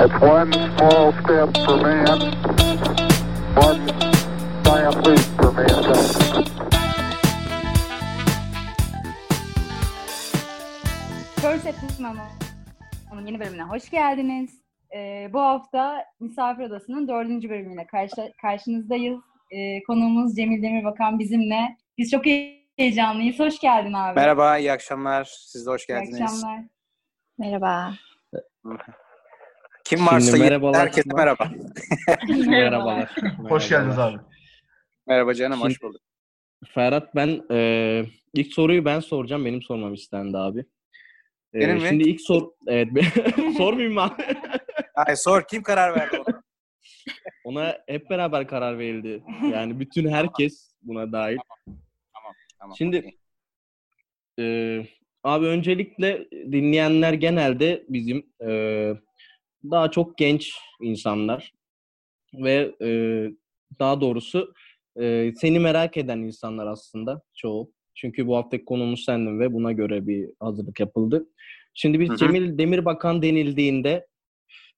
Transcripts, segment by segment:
It's one small step for man, one giant leap for mankind. First Mama'nın yeni bölümüne hoş geldiniz. Ee, bu hafta Misafir Odası'nın dördüncü bölümüyle karşı, karşınızdayız. Ee, konuğumuz Cemil Demirbakan bizimle. Biz çok heyecanlıyız. Hoş geldin abi. Merhaba, iyi akşamlar. Siz de hoş İyi geldiniz. akşamlar. Merhaba. Kim varsa Şimdi merhabalar. herkese merhaba. Merhabalar. Hoş geldiniz abi. Merhaba canım, hoş Şimdi- bulduk. Ferhat ben e, ilk soruyu ben soracağım. Benim sormam istendi abi. E, Benim mi? Şimdi ilk sor... Evet. Sormayayım mı abi? Ay, sor, kim karar verdi ona? Ona hep beraber karar verildi. Yani bütün herkes buna dahil. Tamam, Şimdi- okey. Ee, abi öncelikle dinleyenler genelde bizim e, daha çok genç insanlar ve e, daha doğrusu e, seni merak eden insanlar aslında çoğu. Çünkü bu haftaki konumuz sendin ve buna göre bir hazırlık yapıldı. Şimdi biz Hı hı. Cemil Demirbakan denildiğinde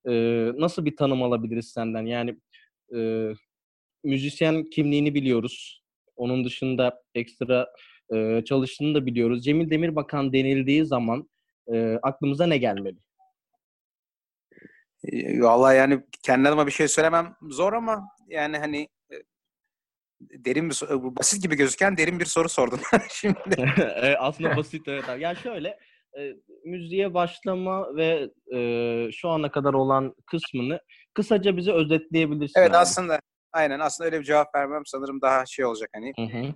e, nasıl bir tanım alabiliriz senden? Yani e, müzisyen kimliğini biliyoruz. Onun dışında ekstra e, çalıştığını da biliyoruz. Cemil Demirbakan denildiği zaman e, aklımıza ne gelmeli? Vallahi yani kendi adıma bir şey söylemem zor ama yani hani e, derin bir bu basit gibi gözüken derin bir soru sordun şimdi. E, Aslında basit evet. Ya şöyle e, müziğe başlama ve e, şu ana kadar olan kısmını kısaca bize özetleyebilirsin. Evet abi. aslında aynen aslında öyle bir cevap vermem sanırım daha şey olacak hani Hı hı.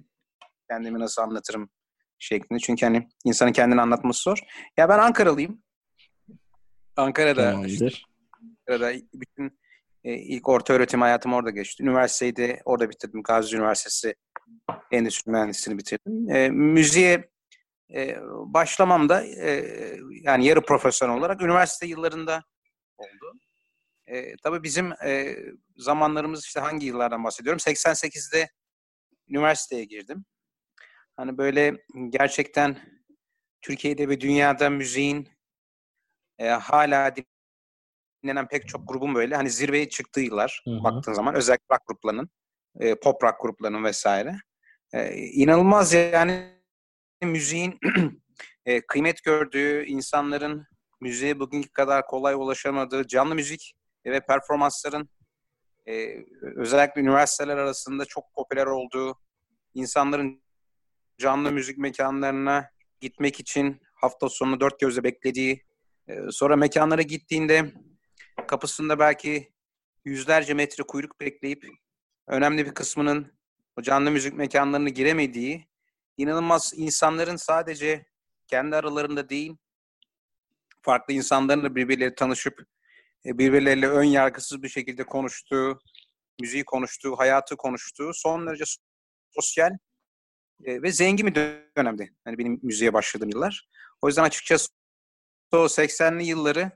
kendimi nasıl anlatırım şeklinde. Çünkü hani insanın kendini anlatması zor. Ya ben Ankaralıyım. Ankara'da işte. Ankara'da bütün e, ilk orta öğretim hayatım orada geçti. Üniversiteyi de orada bitirdim. Gazi Üniversitesi Endüstri Mühendisliğini bitirdim. E, müziğe e, başlamam da e, yani yarı profesyonel olarak üniversite yıllarında oldu. E, tabii bizim e, zamanlarımız işte hangi yıllardan bahsediyorum? 88'de üniversiteye girdim. Hani böyle gerçekten Türkiye'de ve dünyada müziğin e, hala dinlenen pek çok grubun böyle hani zirveye çıktığı yıllar Hı hı. baktığın zaman özellikle rock gruplarının, e, pop rock gruplarının vesaire. E, inanılmaz yani müziğin e, kıymet gördüğü, insanların müziğe bugünkü kadar kolay ulaşamadığı canlı müzik ve performansların e, özellikle üniversiteler arasında çok popüler olduğu, insanların canlı müzik mekanlarına gitmek için hafta sonu dört gözle beklediği, e, sonra mekanlara gittiğinde kapısında belki yüzlerce metre kuyruk bekleyip önemli bir kısmının o canlı müzik mekanlarına giremediği, inanılmaz insanların sadece kendi aralarında değil, farklı insanlarla birbirleriyle tanışıp e, birbirleriyle ön yargısız bir şekilde konuştuğu, müziği konuştuğu, hayatı konuştuğu son derece sosyal e, ve zengin bir dönemdi. Yani benim müziğe başladığım yıllar. O yüzden açıkçası o 80'li yılları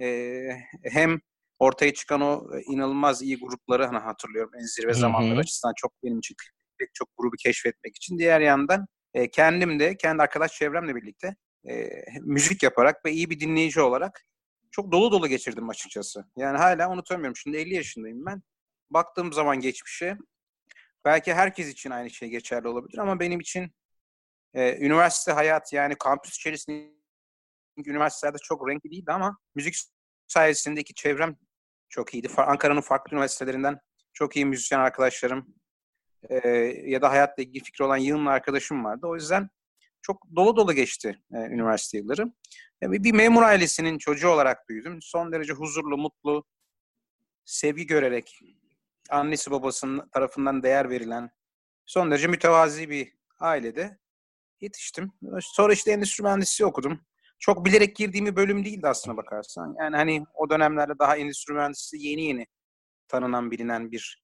e, hem ortaya çıkan o e, inanılmaz iyi grupları hani hatırlıyorum en zirve zamanları açısından çok benim için pek çok grubu keşfetmek için. Diğer yandan e, kendim de kendi arkadaş çevremle birlikte e, müzik yaparak ve iyi bir dinleyici olarak çok dolu dolu geçirdim açıkçası. Yani hala unutamıyorum. Şimdi 50 yaşındayım ben. Baktığım zaman geçmişe belki herkes için aynı şey geçerli olabilir ama benim için e, üniversite hayatı yani kampüs içerisinde üniversitelerde çok renkli değildi ama müzik sayesindeki çevrem çok iyiydi. Ankara'nın farklı üniversitelerinden çok iyi müzisyen arkadaşlarım e, ya da hayatla ilgili fikri olan yığınla arkadaşım vardı. O yüzden çok dolu dolu geçti e, üniversite yılları. E, bir memur ailesinin çocuğu olarak büyüdüm. Son derece huzurlu, mutlu, sevgi görerek, annesi babasının tarafından değer verilen, son derece mütevazi bir ailede yetiştim. Sonra işte endüstri mühendisliği okudum. Çok bilerek girdiğim bir bölüm değildi aslına bakarsan. Yani hani o dönemlerde daha endüstri mühendisliği yeni yeni tanınan, bilinen bir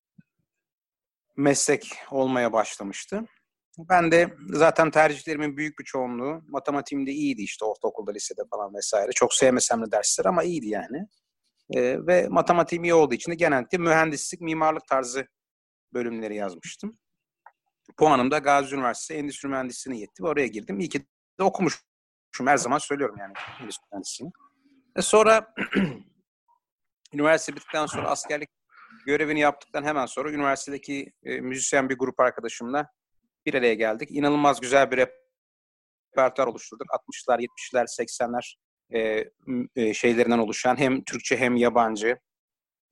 meslek olmaya başlamıştı. Ben de zaten tercihlerimin büyük bir çoğunluğu matematiğimde iyiydi işte ortaokulda, lisede falan vesaire. Çok sevmesem de dersler ama iyiydi yani. Ee, ve matematiğim iyi olduğu için de genellikle mühendislik, mimarlık tarzı bölümleri yazmıştım. Puanım da Gazi Üniversitesi Endüstri Mühendisliğine yetti ve oraya girdim. İyi ki de okumuşum. Her zaman söylüyorum yani endüstri mühendisliğini. E sonra üniversite bittikten sonra askerlik görevini yaptıktan hemen sonra üniversitedeki e, müzisyen bir grup arkadaşımla bir araya geldik. İnanılmaz güzel bir repertuar oluşturduk. 60'lar, 70'ler, 80'ler e, e, şeylerinden oluşan hem Türkçe hem yabancı.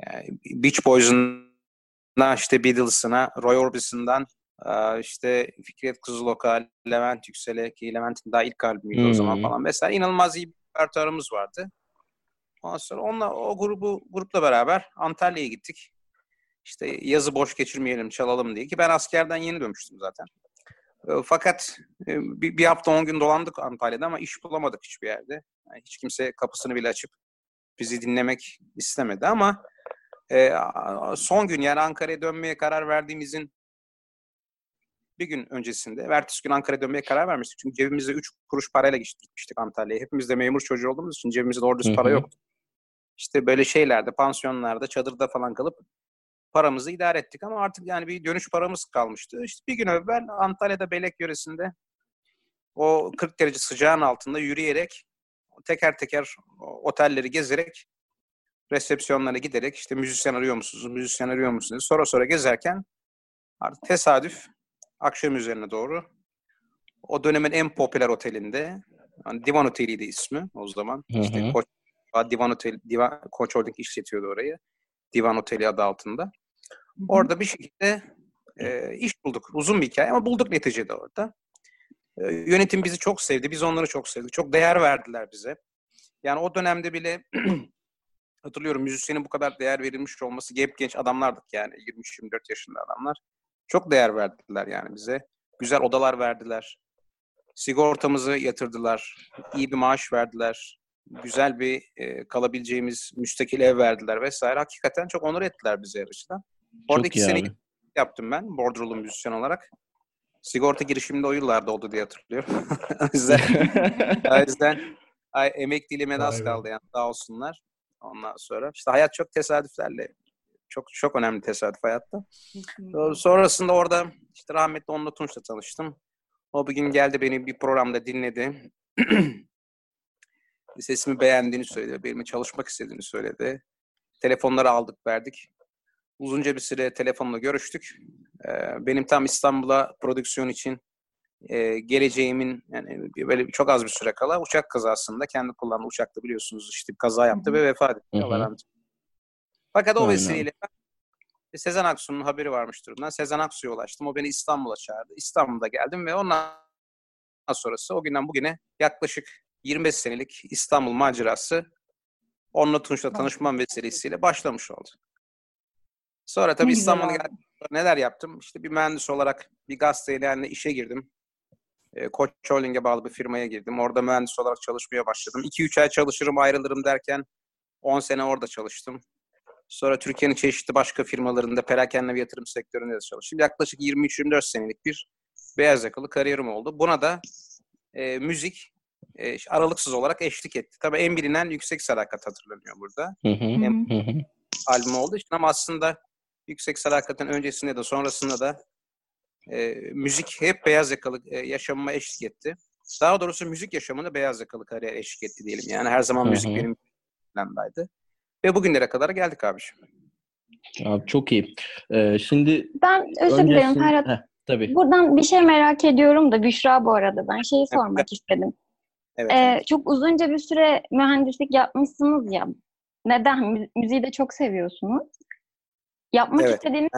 Yani Beach Boys'undan işte Beatles'ına, Roy Orbison'dan işte Fikret Kızılok'a, Levent Yüksel'e ki Levent'in daha ilk albümüydü hmm. o zaman falan. Mesela inanılmaz iyi bir repertuarımız vardı. Ondan sonra onunla, o grubu grupla beraber Antalya'ya gittik. İşte yazı boş geçirmeyelim, çalalım diye ki ben askerden yeni dönmüştüm zaten. Fakat bir hafta on gün dolandık Antalya'da ama iş bulamadık hiçbir yerde. Yani hiç kimse kapısını bile açıp bizi dinlemek istemedi ama son gün yani Ankara'ya dönmeye karar verdiğimizin bir gün öncesinde, ertesi gün Ankara'ya dönmeye karar vermiştik. Çünkü cebimizde üç kuruş parayla gitmiştik Antalya'ya. Hepimiz de memur çocuğu olduğumuz için cebimizde doğru düz para yoktu. İşte böyle şeylerde, pansiyonlarda, çadırda falan kalıp paramızı idare ettik ama artık yani bir dönüş paramız kalmıştı. İşte bir gün evvel Antalya'da Belek yöresinde o 40 derece sıcağın altında yürüyerek teker teker otelleri gezerek resepsiyonlara giderek işte müzisyen arıyor musunuz, müzisyen arıyor musunuz sonra sonra gezerken artık tesadüf akşam üzerine doğru o dönemin en popüler otelinde yani Divan Oteli'ydi ismi o zaman. Hı hı. İşte Koç, Divan Otel, Divan, Koç Holding işletiyordu orayı. Divan Oteli adı altında. Orada bir şekilde e, iş bulduk. Uzun bir hikaye ama bulduk neticede orada. E, yönetim bizi çok sevdi. Biz onları çok sevdik. Çok değer verdiler bize. Yani o dönemde bile hatırlıyorum müzisyenin bu kadar değer verilmiş olması hep genç adamlardık yani 23-24 yaşında adamlar. Çok değer verdiler yani bize. Güzel odalar verdiler. Sigortamızı yatırdılar. iyi bir maaş verdiler. Güzel bir e, kalabileceğimiz müstakil ev verdiler vesaire. Hakikaten çok onur ettiler bize yarışta. Orada iki sene yaptım ben bordrolu müzisyen olarak. Sigorta girişiminde o yıllarda oldu diye hatırlıyorum. o yüzden, o yüzden ay, emekliliğime az kaldı yani sağ olsunlar. Ondan sonra işte hayat çok tesadüflerle çok çok önemli tesadüf hayatta. Sonrasında orada işte rahmetli Onunla Tunç'la tanıştım. O bir gün geldi beni bir programda dinledi. Sesimi beğendiğini söyledi. Benimle çalışmak istediğini söyledi. Telefonları aldık verdik uzunca bir süre telefonla görüştük. benim tam İstanbul'a prodüksiyon için geleceğimin yani böyle çok az bir süre kala uçak kazasında kendi kullandığı uçakta biliyorsunuz işte bir kaza yaptı Hı-hı. ve vefat etti. Hı-hı. Fakat o Aynen. vesileyle Sezen Aksu'nun haberi varmış durumdan. Sezen Aksu'ya ulaştım. O beni İstanbul'a çağırdı. İstanbul'da geldim ve ondan sonrası o günden bugüne yaklaşık 25 senelik İstanbul macerası onunla Tunç'la tanışmam vesilesiyle başlamış oldu. Sonra tabii İstanbul'a geldim. Neler yaptım? İşte bir mühendis olarak bir gazeteyle yani işe girdim. E, Koç Holding'e bağlı bir firmaya girdim. Orada mühendis olarak çalışmaya başladım. 2-3 ay çalışırım ayrılırım derken 10 sene orada çalıştım. Sonra Türkiye'nin çeşitli başka firmalarında perakende ve yatırım sektöründe de çalıştım. Yaklaşık 23-24 senelik bir beyaz yakalı kariyerim oldu. Buna da e, müzik e, aralıksız olarak eşlik etti. Tabii en bilinen Yüksek Sadakat hatırlanıyor burada. Hı hı. Hem albüm olduğu için ama aslında Yüksek Sadakat'ın öncesinde de sonrasında da e, müzik hep beyaz yakalı e, yaşamıma eşlik etti. Daha doğrusu müzik yaşamında beyaz yakalı kariyer eşlik etti diyelim. Yani her zaman müzik benim planımdaydı. Ve bugünlere kadar geldik abiciğim. Abi çok iyi. Ee, şimdi ben özür dilerim Ferhat. Heh, tabii. Buradan bir şey merak ediyorum da Büşra bu arada ben şeyi sormak evet. istedim. Evet, ee, evet. Çok uzunca bir süre mühendislik yapmışsınız ya. Neden? Müziği de çok seviyorsunuz. Yapmak evet. istediğiniz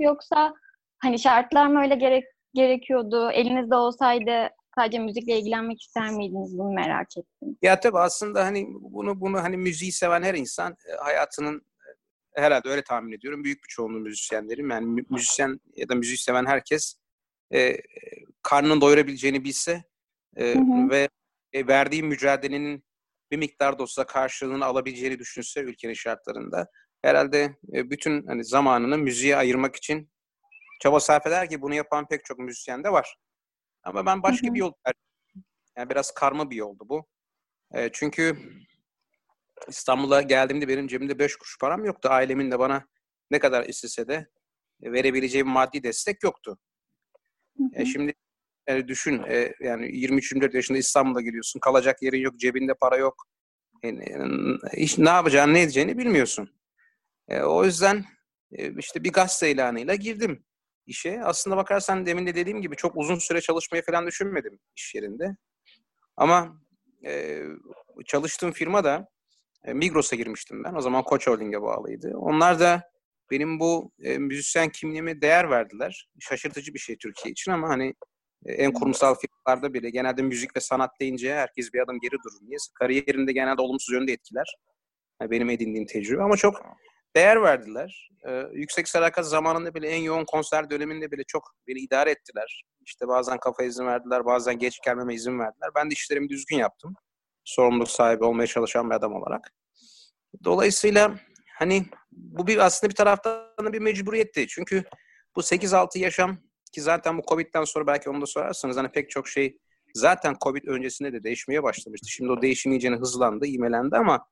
yoksa hani şartlar mı öyle gerek gerekiyordu? Elinizde olsaydı sadece müzikle ilgilenmek ister miydiniz? Bunu merak ettim. Ya tabii aslında hani bunu bunu hani müziği seven her insan e, hayatının e, herhalde öyle tahmin ediyorum. Büyük bir çoğunluğu müzisyenlerim. Yani müzisyen ya da müziği seven herkes e, karnını doyurabileceğini bilse e, hı hı. ve e, verdiği mücadelenin bir miktar da olsa karşılığını alabileceğini düşünse ülkenin şartlarında herhalde e, bütün hani zamanını müziğe ayırmak için çaba sarf eder ki bunu yapan pek çok müzisyen de var. Ama ben başka hı hı. bir yol Yani biraz karma bir yoldu bu. E, çünkü İstanbul'a geldiğimde benim cebimde beş kuruş param yoktu. Ailemin de bana ne kadar istese de verebileceğim maddi destek yoktu. Hı hı. E, şimdi yani düşün e, yani 23-24 yaşında İstanbul'a giriyorsun. Kalacak yerin yok, cebinde para yok. Yani, hiç ne yapacağını ne edeceğini bilmiyorsun. E, o yüzden e, işte bir gazete ilanıyla girdim işe. Aslında bakarsan demin de dediğim gibi çok uzun süre çalışmayı falan düşünmedim iş yerinde. Ama e, çalıştığım firma da e, Migros'a girmiştim ben. O zaman Koç Holding'e bağlıydı. Onlar da benim bu e, müzisyen kimliğime değer verdiler. Şaşırtıcı bir şey Türkiye için ama hani e, en kurumsal firmalarda bile genelde müzik ve sanat deyince herkes bir adım geri durur. Niye? Kariyerinde genelde olumsuz yönde etkiler. Yani benim edindiğim tecrübe ama çok değer verdiler. Ee, yüksek sadakat zamanında bile en yoğun konser döneminde bile çok beni idare ettiler. İşte bazen kafa izin verdiler, bazen geç gelmeme izin verdiler. Ben de işlerimi düzgün yaptım. Sorumluluk sahibi olmaya çalışan bir adam olarak. Dolayısıyla hani bu bir aslında bir taraftan bir mecburiyetti. Çünkü bu 8-6 yaşam ki zaten bu Covid'den sonra belki onu da sorarsanız hani pek çok şey zaten Covid öncesinde de değişmeye başlamıştı. Şimdi o değişim iyicene hızlandı, ivmelendi ama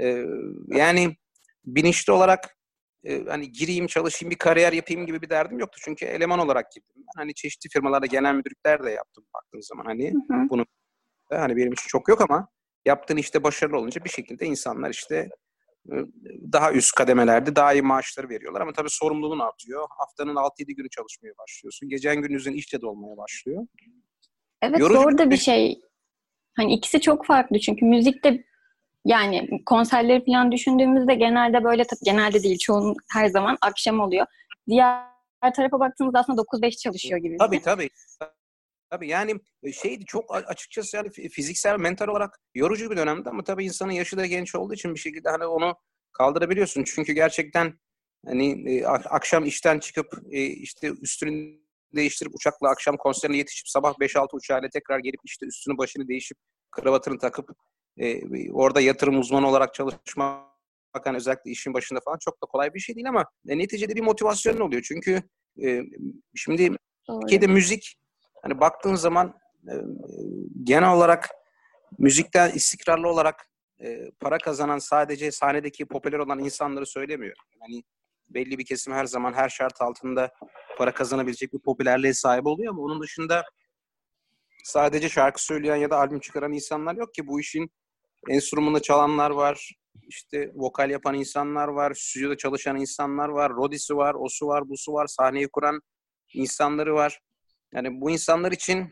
e, yani bilinçli olarak e, hani gireyim çalışayım bir kariyer yapayım gibi bir derdim yoktu. Çünkü eleman olarak girdim. Ben hani çeşitli firmalarda genel müdürlükler de yaptım baktığın zaman hani hı hı. bunu hani benim için çok yok ama yaptığın işte başarılı olunca bir şekilde insanlar işte daha üst kademelerde daha iyi maaşları veriyorlar. Ama tabii sorumluluğun artıyor. Haftanın 6-7 günü çalışmaya başlıyorsun. Gecen gündüzün işte de olmaya başlıyor. Evet Yorucu zor da bir şey. Hani ikisi çok farklı çünkü müzikte yani konserleri falan düşündüğümüzde genelde böyle tabii genelde değil çoğun her zaman akşam oluyor. Diğer tarafa baktığımızda aslında 9-5 çalışıyor gibi. Tabii tabii. Tabii yani şeydi çok açıkçası yani fiziksel, mental olarak yorucu bir dönemdi ama tabii insanın yaşı da genç olduğu için bir şekilde hani onu kaldırabiliyorsun. Çünkü gerçekten hani e, akşam işten çıkıp e, işte üstünü değiştirip uçakla akşam konserine yetişip sabah 5-6 uçağıyla tekrar gelip işte üstünü başını değişip kravatını takıp e, orada yatırım uzmanı olarak çalışmak hani özellikle işin başında falan çok da kolay bir şey değil ama e, neticede bir motivasyon oluyor. Çünkü e, şimdi Türkiye'de müzik hani baktığın zaman e, genel olarak müzikten istikrarlı olarak e, para kazanan sadece sahnedeki popüler olan insanları söylemiyor. Yani belli bir kesim her zaman her şart altında para kazanabilecek bir popülerliğe sahip oluyor ama onun dışında sadece şarkı söyleyen ya da albüm çıkaran insanlar yok ki bu işin enstrümanı çalanlar var, işte vokal yapan insanlar var, stüdyoda çalışan insanlar var, rodisi var, osu var, busu var, sahneyi kuran insanları var. Yani bu insanlar için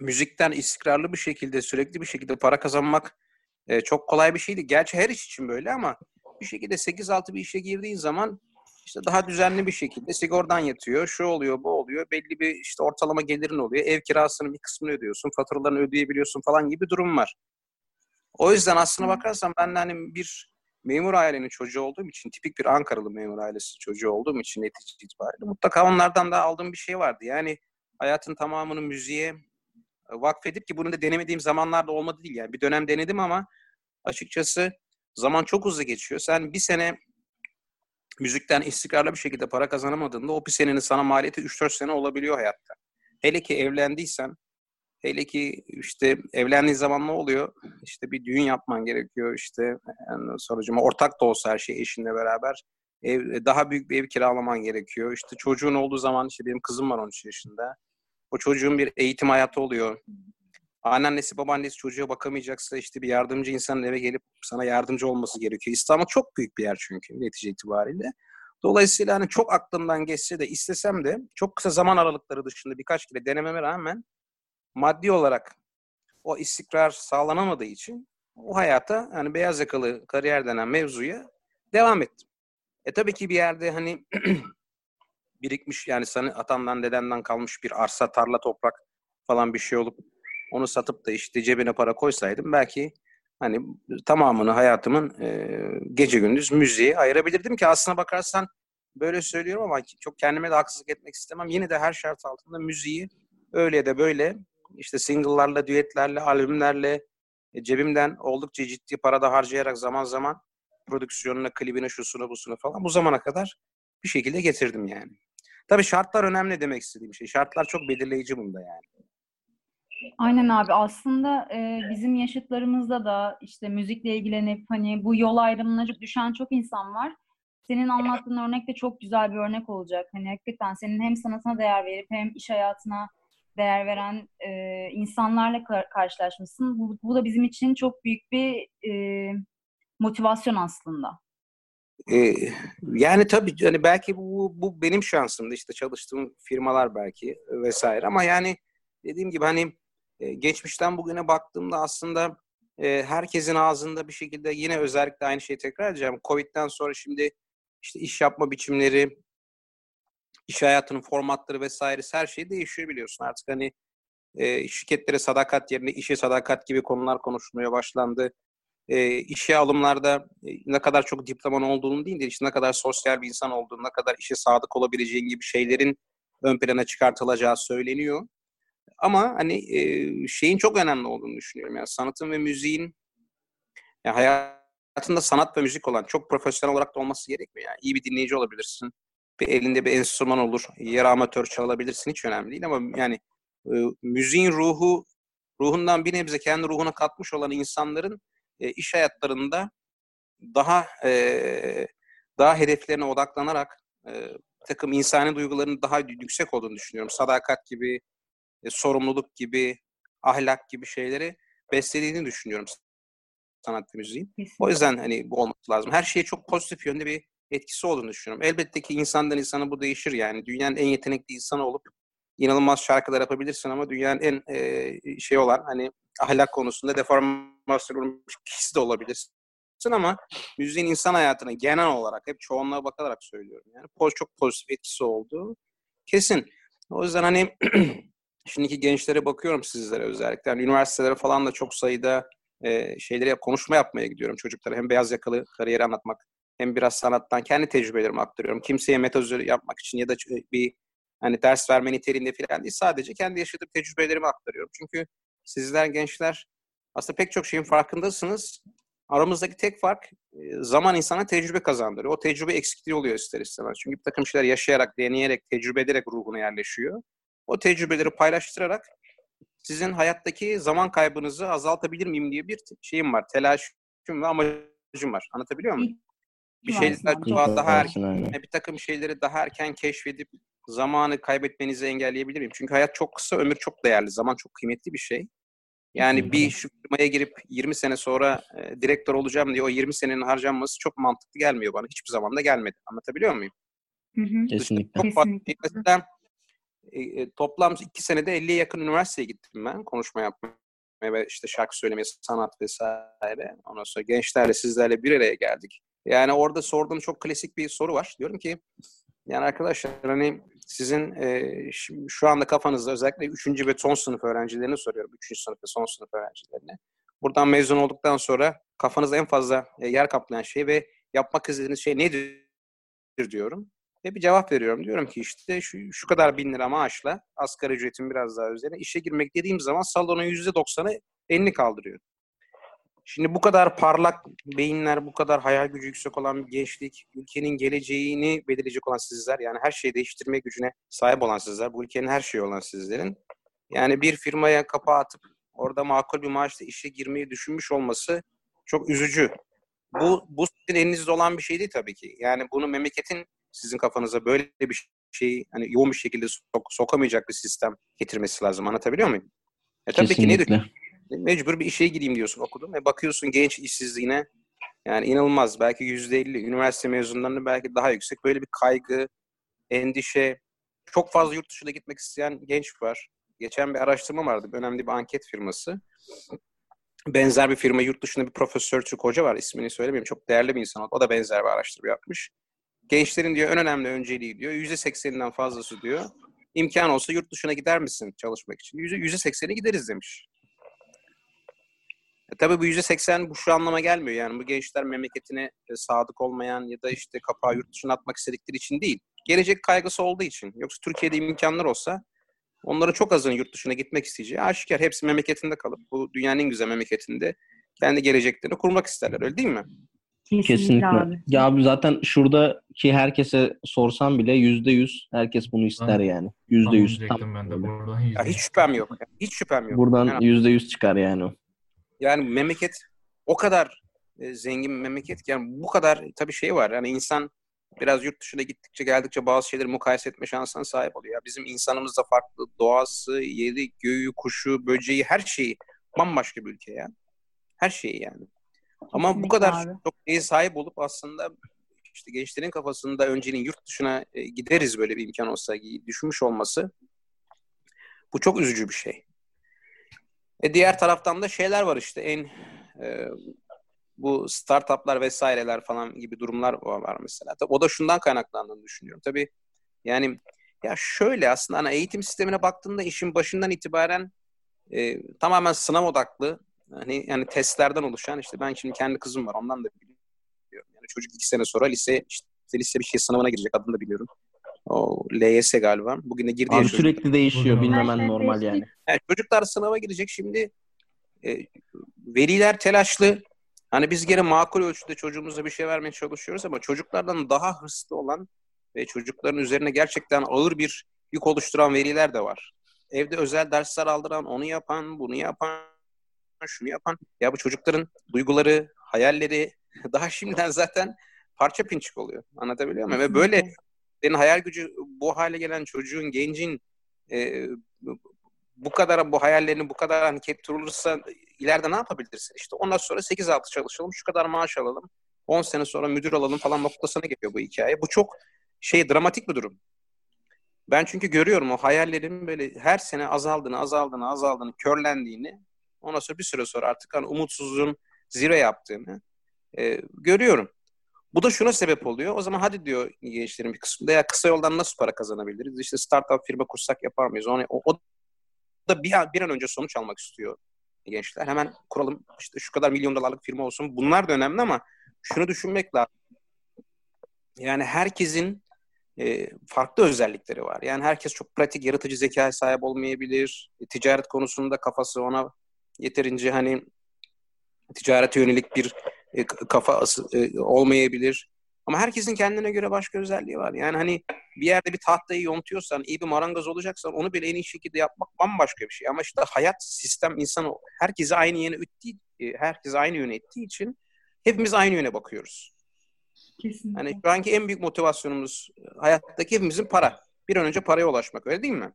müzikten istikrarlı bir şekilde, sürekli bir şekilde para kazanmak e, çok kolay bir şeydi. Gerçi her iş için böyle ama bir şekilde 8-6 bir işe girdiğin zaman işte daha düzenli bir şekilde sigordan yatıyor, şu oluyor, bu oluyor. Belli bir işte ortalama gelirin oluyor. Ev kirasının bir kısmını ödüyorsun, faturalarını ödeyebiliyorsun falan gibi durum var. O yüzden aslına bakarsan ben hani bir memur ailenin çocuğu olduğum için, tipik bir Ankaralı memur ailesi çocuğu olduğum için netice itibariyle mutlaka onlardan da aldığım bir şey vardı. Yani hayatın tamamını müziğe e, vakfedip ki bunu da denemediğim zamanlarda olmadı değil. Yani bir dönem denedim ama açıkçası zaman çok hızlı geçiyor. Sen bir sene müzikten istikrarlı bir şekilde para kazanamadığında o bir senenin sana maliyeti 3-4 sene olabiliyor hayatta. Hele ki evlendiysen Hele ki işte evlendiği zaman ne oluyor? İşte bir düğün yapman gerekiyor. İşte yani sonucuma ortak da olsa her şey eşinle beraber ev, daha büyük bir ev kiralaman gerekiyor. İşte çocuğun olduğu zaman işte benim kızım var 13 yaşında. O çocuğun bir eğitim hayatı oluyor. Anneannesi babaannesi çocuğa bakamayacaksa işte bir yardımcı insanın eve gelip sana yardımcı olması gerekiyor. İstanbul çok büyük bir yer çünkü netice itibariyle. Dolayısıyla hani çok aklımdan geçse de istesem de çok kısa zaman aralıkları dışında birkaç kere denememe rağmen maddi olarak o istikrar sağlanamadığı için o hayata hani beyaz yakalı kariyer denen mevzuya devam ettim. E tabii ki bir yerde hani birikmiş yani sana atandan dedenden kalmış bir arsa, tarla, toprak falan bir şey olup onu satıp da işte cebine para koysaydım belki hani tamamını hayatımın e, gece gündüz müziğe ayırabilirdim ki aslına bakarsan böyle söylüyorum ama çok kendime de haksızlık etmek istemem. Yine de her şart altında müziği öyle da böyle işte single'larla, düetlerle, albümlerle e, cebimden oldukça ciddi para da harcayarak zaman zaman prodüksiyonuna, klibine, şusunu, busunu falan bu zamana kadar bir şekilde getirdim yani. Tabii şartlar önemli demek istediğim şey. Şartlar çok belirleyici bunda yani. Aynen abi aslında e, bizim yaşıtlarımızda da işte müzikle ilgilenip hani bu yol ayrımına düşen çok insan var. Senin anlattığın örnek de çok güzel bir örnek olacak. Hani hakikaten senin hem sanatına değer verip hem iş hayatına değer veren e, insanlarla karşılaşmışsın. Bu, bu da bizim için çok büyük bir e, motivasyon aslında. Ee, yani tabii hani belki bu, bu benim şansımdı işte çalıştığım firmalar belki vesaire ama yani dediğim gibi hani e, geçmişten bugüne baktığımda aslında e, herkesin ağzında bir şekilde yine özellikle aynı şeyi tekrar edeceğim. Covid'den sonra şimdi işte iş yapma biçimleri, iş hayatının formatları vesaire her şey değişiyor biliyorsun. Artık hani e, şirketlere sadakat yerine işe sadakat gibi konular konuşulmaya başlandı. E, işe alımlarda e, ne kadar çok diploman olduğunu değil de işte ne kadar sosyal bir insan olduğunu, ne kadar işe sadık olabileceğin gibi şeylerin ön plana çıkartılacağı söyleniyor. Ama hani e, şeyin çok önemli olduğunu düşünüyorum. Yani sanatın ve müziğin yani hayatında sanat ve müzik olan çok profesyonel olarak da olması gerekmiyor. Yani iyi bir dinleyici olabilirsin. Bir elinde bir enstrüman olur. Yer amatör çalabilirsin. Hiç önemli değil ama yani e, müziğin ruhu ruhundan bir nebze kendi ruhuna katmış olan insanların e, iş hayatlarında daha e, daha hedeflerine odaklanarak e, takım insani duyguların daha yüksek olduğunu düşünüyorum. Sadakat gibi, e, sorumluluk gibi, ahlak gibi şeyleri beslediğini düşünüyorum sanat ve müziğin. O yüzden hani bu olması lazım. Her şeye çok pozitif yönde bir etkisi olduğunu düşünüyorum. Elbette ki insandan insana bu değişir yani. Dünyanın en yetenekli insanı olup inanılmaz şarkılar yapabilirsin ama dünyanın en e, şey olan hani ahlak konusunda deformasyon olmuş kişi de olabilirsin ama müziğin insan hayatına genel olarak hep çoğunluğa bakarak söylüyorum. Yani çok pozitif etkisi oldu. Kesin. O yüzden hani şimdiki gençlere bakıyorum sizlere özellikle. Yani üniversitelere falan da çok sayıda e, şeyleri konuşma yapmaya gidiyorum çocuklara. Hem beyaz yakalı kariyeri anlatmak hem biraz sanattan kendi tecrübelerimi aktarıyorum. Kimseye metazör yapmak için ya da bir hani ders verme niteliğinde falan değil. Sadece kendi yaşadığım tecrübelerimi aktarıyorum. Çünkü sizler gençler aslında pek çok şeyin farkındasınız. Aramızdaki tek fark zaman insana tecrübe kazandırıyor. O tecrübe eksikliği oluyor ister istemez. Çünkü bir takım şeyler yaşayarak, deneyerek, tecrübe ederek ruhuna yerleşiyor. O tecrübeleri paylaştırarak sizin hayattaki zaman kaybınızı azaltabilir miyim diye bir şeyim var. Telaşım ve amacım var. Anlatabiliyor muyum? Bir şeyler daha, daha erken, bir takım şeyleri daha erken keşfedip zamanı kaybetmenizi engelleyebilir miyim? Çünkü hayat çok kısa, ömür çok değerli, zaman çok kıymetli bir şey. Yani bir şu firmaya girip 20 sene sonra e, direktör olacağım diye o 20 senenin harcanması çok mantıklı gelmiyor bana. Hiçbir zaman da gelmedi. Anlatabiliyor muyum? Hı hı. Kesinlikle. Çok mesela, e, e, toplam iki senede 50'ye yakın üniversiteye gittim ben konuşma yapmaya ve işte şarkı söylemeye, sanat vesaire. Ondan sonra gençlerle, sizlerle bir araya geldik. Yani orada sorduğum çok klasik bir soru var. Diyorum ki yani arkadaşlar hani sizin e, şu anda kafanızda özellikle 3. ve son sınıf öğrencilerini soruyorum. 3. sınıf ve son sınıf öğrencilerine. Buradan mezun olduktan sonra kafanızda en fazla e, yer kaplayan şey ve yapmak istediğiniz şey nedir diyorum. Ve bir cevap veriyorum. Diyorum ki işte şu, şu kadar bin lira maaşla asgari ücretin biraz daha üzerine işe girmek dediğim zaman salonun %90'ı elini kaldırıyor. Şimdi bu kadar parlak beyinler, bu kadar hayal gücü yüksek olan bir gençlik, ülkenin geleceğini belirleyecek olan sizler, yani her şeyi değiştirme gücüne sahip olan sizler, bu ülkenin her şeyi olan sizlerin, yani bir firmaya kapağı atıp orada makul bir maaşla işe girmeyi düşünmüş olması çok üzücü. Bu, bu sizin elinizde olan bir şey değil tabii ki. Yani bunu memleketin sizin kafanıza böyle bir şeyi hani yoğun bir şekilde sok sokamayacak bir sistem getirmesi lazım. Anlatabiliyor muyum? E tabii Kesinlikle. ki ne mecbur bir işe gireyim diyorsun okudum ve bakıyorsun genç işsizliğine yani inanılmaz belki yüzde elli üniversite mezunlarının belki daha yüksek böyle bir kaygı, endişe çok fazla yurt dışına gitmek isteyen genç var. Geçen bir araştırma vardı. Önemli bir anket firması. Benzer bir firma yurt dışında bir profesör Türk hoca var. ismini söylemeyeyim. Çok değerli bir insan. O da benzer bir araştırma yapmış. Gençlerin diyor en önemli önceliği diyor. Yüzde sekseninden fazlası diyor. İmkan olsa yurt dışına gider misin çalışmak için? Yüzde sekseni gideriz demiş. E, tabii bu yüzde seksen bu şu anlama gelmiyor. Yani bu gençler memleketine e, sadık olmayan ya da işte kapağı yurt dışına atmak istedikleri için değil. Gelecek kaygısı olduğu için. Yoksa Türkiye'de imkanlar olsa onların çok azının yurt dışına gitmek isteyeceği aşikar. Hepsi memleketinde kalıp bu dünyanın en güzel memleketinde kendi geleceklerini kurmak isterler. Öyle değil mi? Kesinlikle. Kesinlikle. Abi. Ya abi zaten şuradaki herkese sorsam bile yüzde yüz herkes bunu ister yani. Yüzde yüz. Tam ben de buradan ya hiç şüphem yok. Hiç şüphem yok. Buradan yüzde yüz çıkar yani o. Yani memleket o kadar e, zengin bir memleket ki yani bu kadar tabii şey var. Yani insan biraz yurt dışına gittikçe geldikçe bazı şeyleri mukayese etme şansına sahip oluyor. Ya bizim insanımız da farklı. Doğası, yeri, göğü, kuşu, böceği her şeyi bambaşka bir ülke ya. Her şeyi yani. Ama Kesinlikle bu kadar abi. çok şeye sahip olup aslında işte gençlerin kafasında önceliğin yurt dışına e, gideriz böyle bir imkan olsa düşünmüş olması bu çok üzücü bir şey. E diğer taraftan da şeyler var işte en e, bu startuplar vesaireler falan gibi durumlar var mesela. O da şundan kaynaklandığını düşünüyorum. Tabii yani ya şöyle aslında hani eğitim sistemine baktığında işin başından itibaren e, tamamen sınav odaklı hani yani testlerden oluşan işte ben şimdi kendi kızım var ondan da biliyorum. Yani çocuk iki sene sonra lise işte lise bir şey sınavına girecek adını da biliyorum. O LYS galiba. Bugün de girdi Abi sürekli çocuk. değişiyor. Bilmemen normal yani. yani. Çocuklar sınava girecek. Şimdi e, veliler telaşlı. Hani biz gene makul ölçüde çocuğumuza bir şey vermeye çalışıyoruz ama çocuklardan daha hırslı olan ve çocukların üzerine gerçekten ağır bir yük oluşturan veliler de var. Evde özel dersler aldıran, onu yapan, bunu yapan, şunu yapan. Ya bu çocukların duyguları, hayalleri daha şimdiden zaten parça pinçik oluyor. Anlatabiliyor muyum? Ve böyle senin hayal gücü bu hale gelen çocuğun, gencin e, bu kadar bu hayallerini bu kadar hani kepturulursa ileride ne yapabilirsin? İşte ondan sonra 8-6 çalışalım, şu kadar maaş alalım, 10 sene sonra müdür alalım falan noktasına geliyor bu hikaye. Bu çok şey dramatik bir durum. Ben çünkü görüyorum o hayallerin böyle her sene azaldığını, azaldığını, azaldığını, körlendiğini. Ondan sonra bir süre sonra artık hani umutsuzluğun zirve yaptığını e, görüyorum. Bu da şuna sebep oluyor. O zaman hadi diyor gençlerin bir kısmı ya kısa yoldan nasıl para kazanabiliriz? İşte startup firma kursak yapar mıyız? O, o, o da bir an, bir an önce sonuç almak istiyor gençler. Hemen kuralım işte şu kadar milyon dolarlık firma olsun. Bunlar da önemli ama şunu düşünmek lazım. Yani herkesin e, farklı özellikleri var. Yani herkes çok pratik, yaratıcı zekaya sahip olmayabilir. E, ticaret konusunda kafası ona yeterince hani ticarete yönelik bir e, kafa e, olmayabilir. Ama herkesin kendine göre başka özelliği var. Yani hani bir yerde bir tahtayı yontuyorsan, iyi bir marangoz olacaksan onu bile en iyi şekilde yapmak bambaşka bir şey. Ama işte hayat, sistem, insan herkesi aynı yöne ittiği, e, herkes aynı yöne ittiği için hepimiz aynı yöne bakıyoruz. Kesinlikle. Yani şu anki en büyük motivasyonumuz hayattaki hepimizin para. Bir an önce paraya ulaşmak öyle değil mi?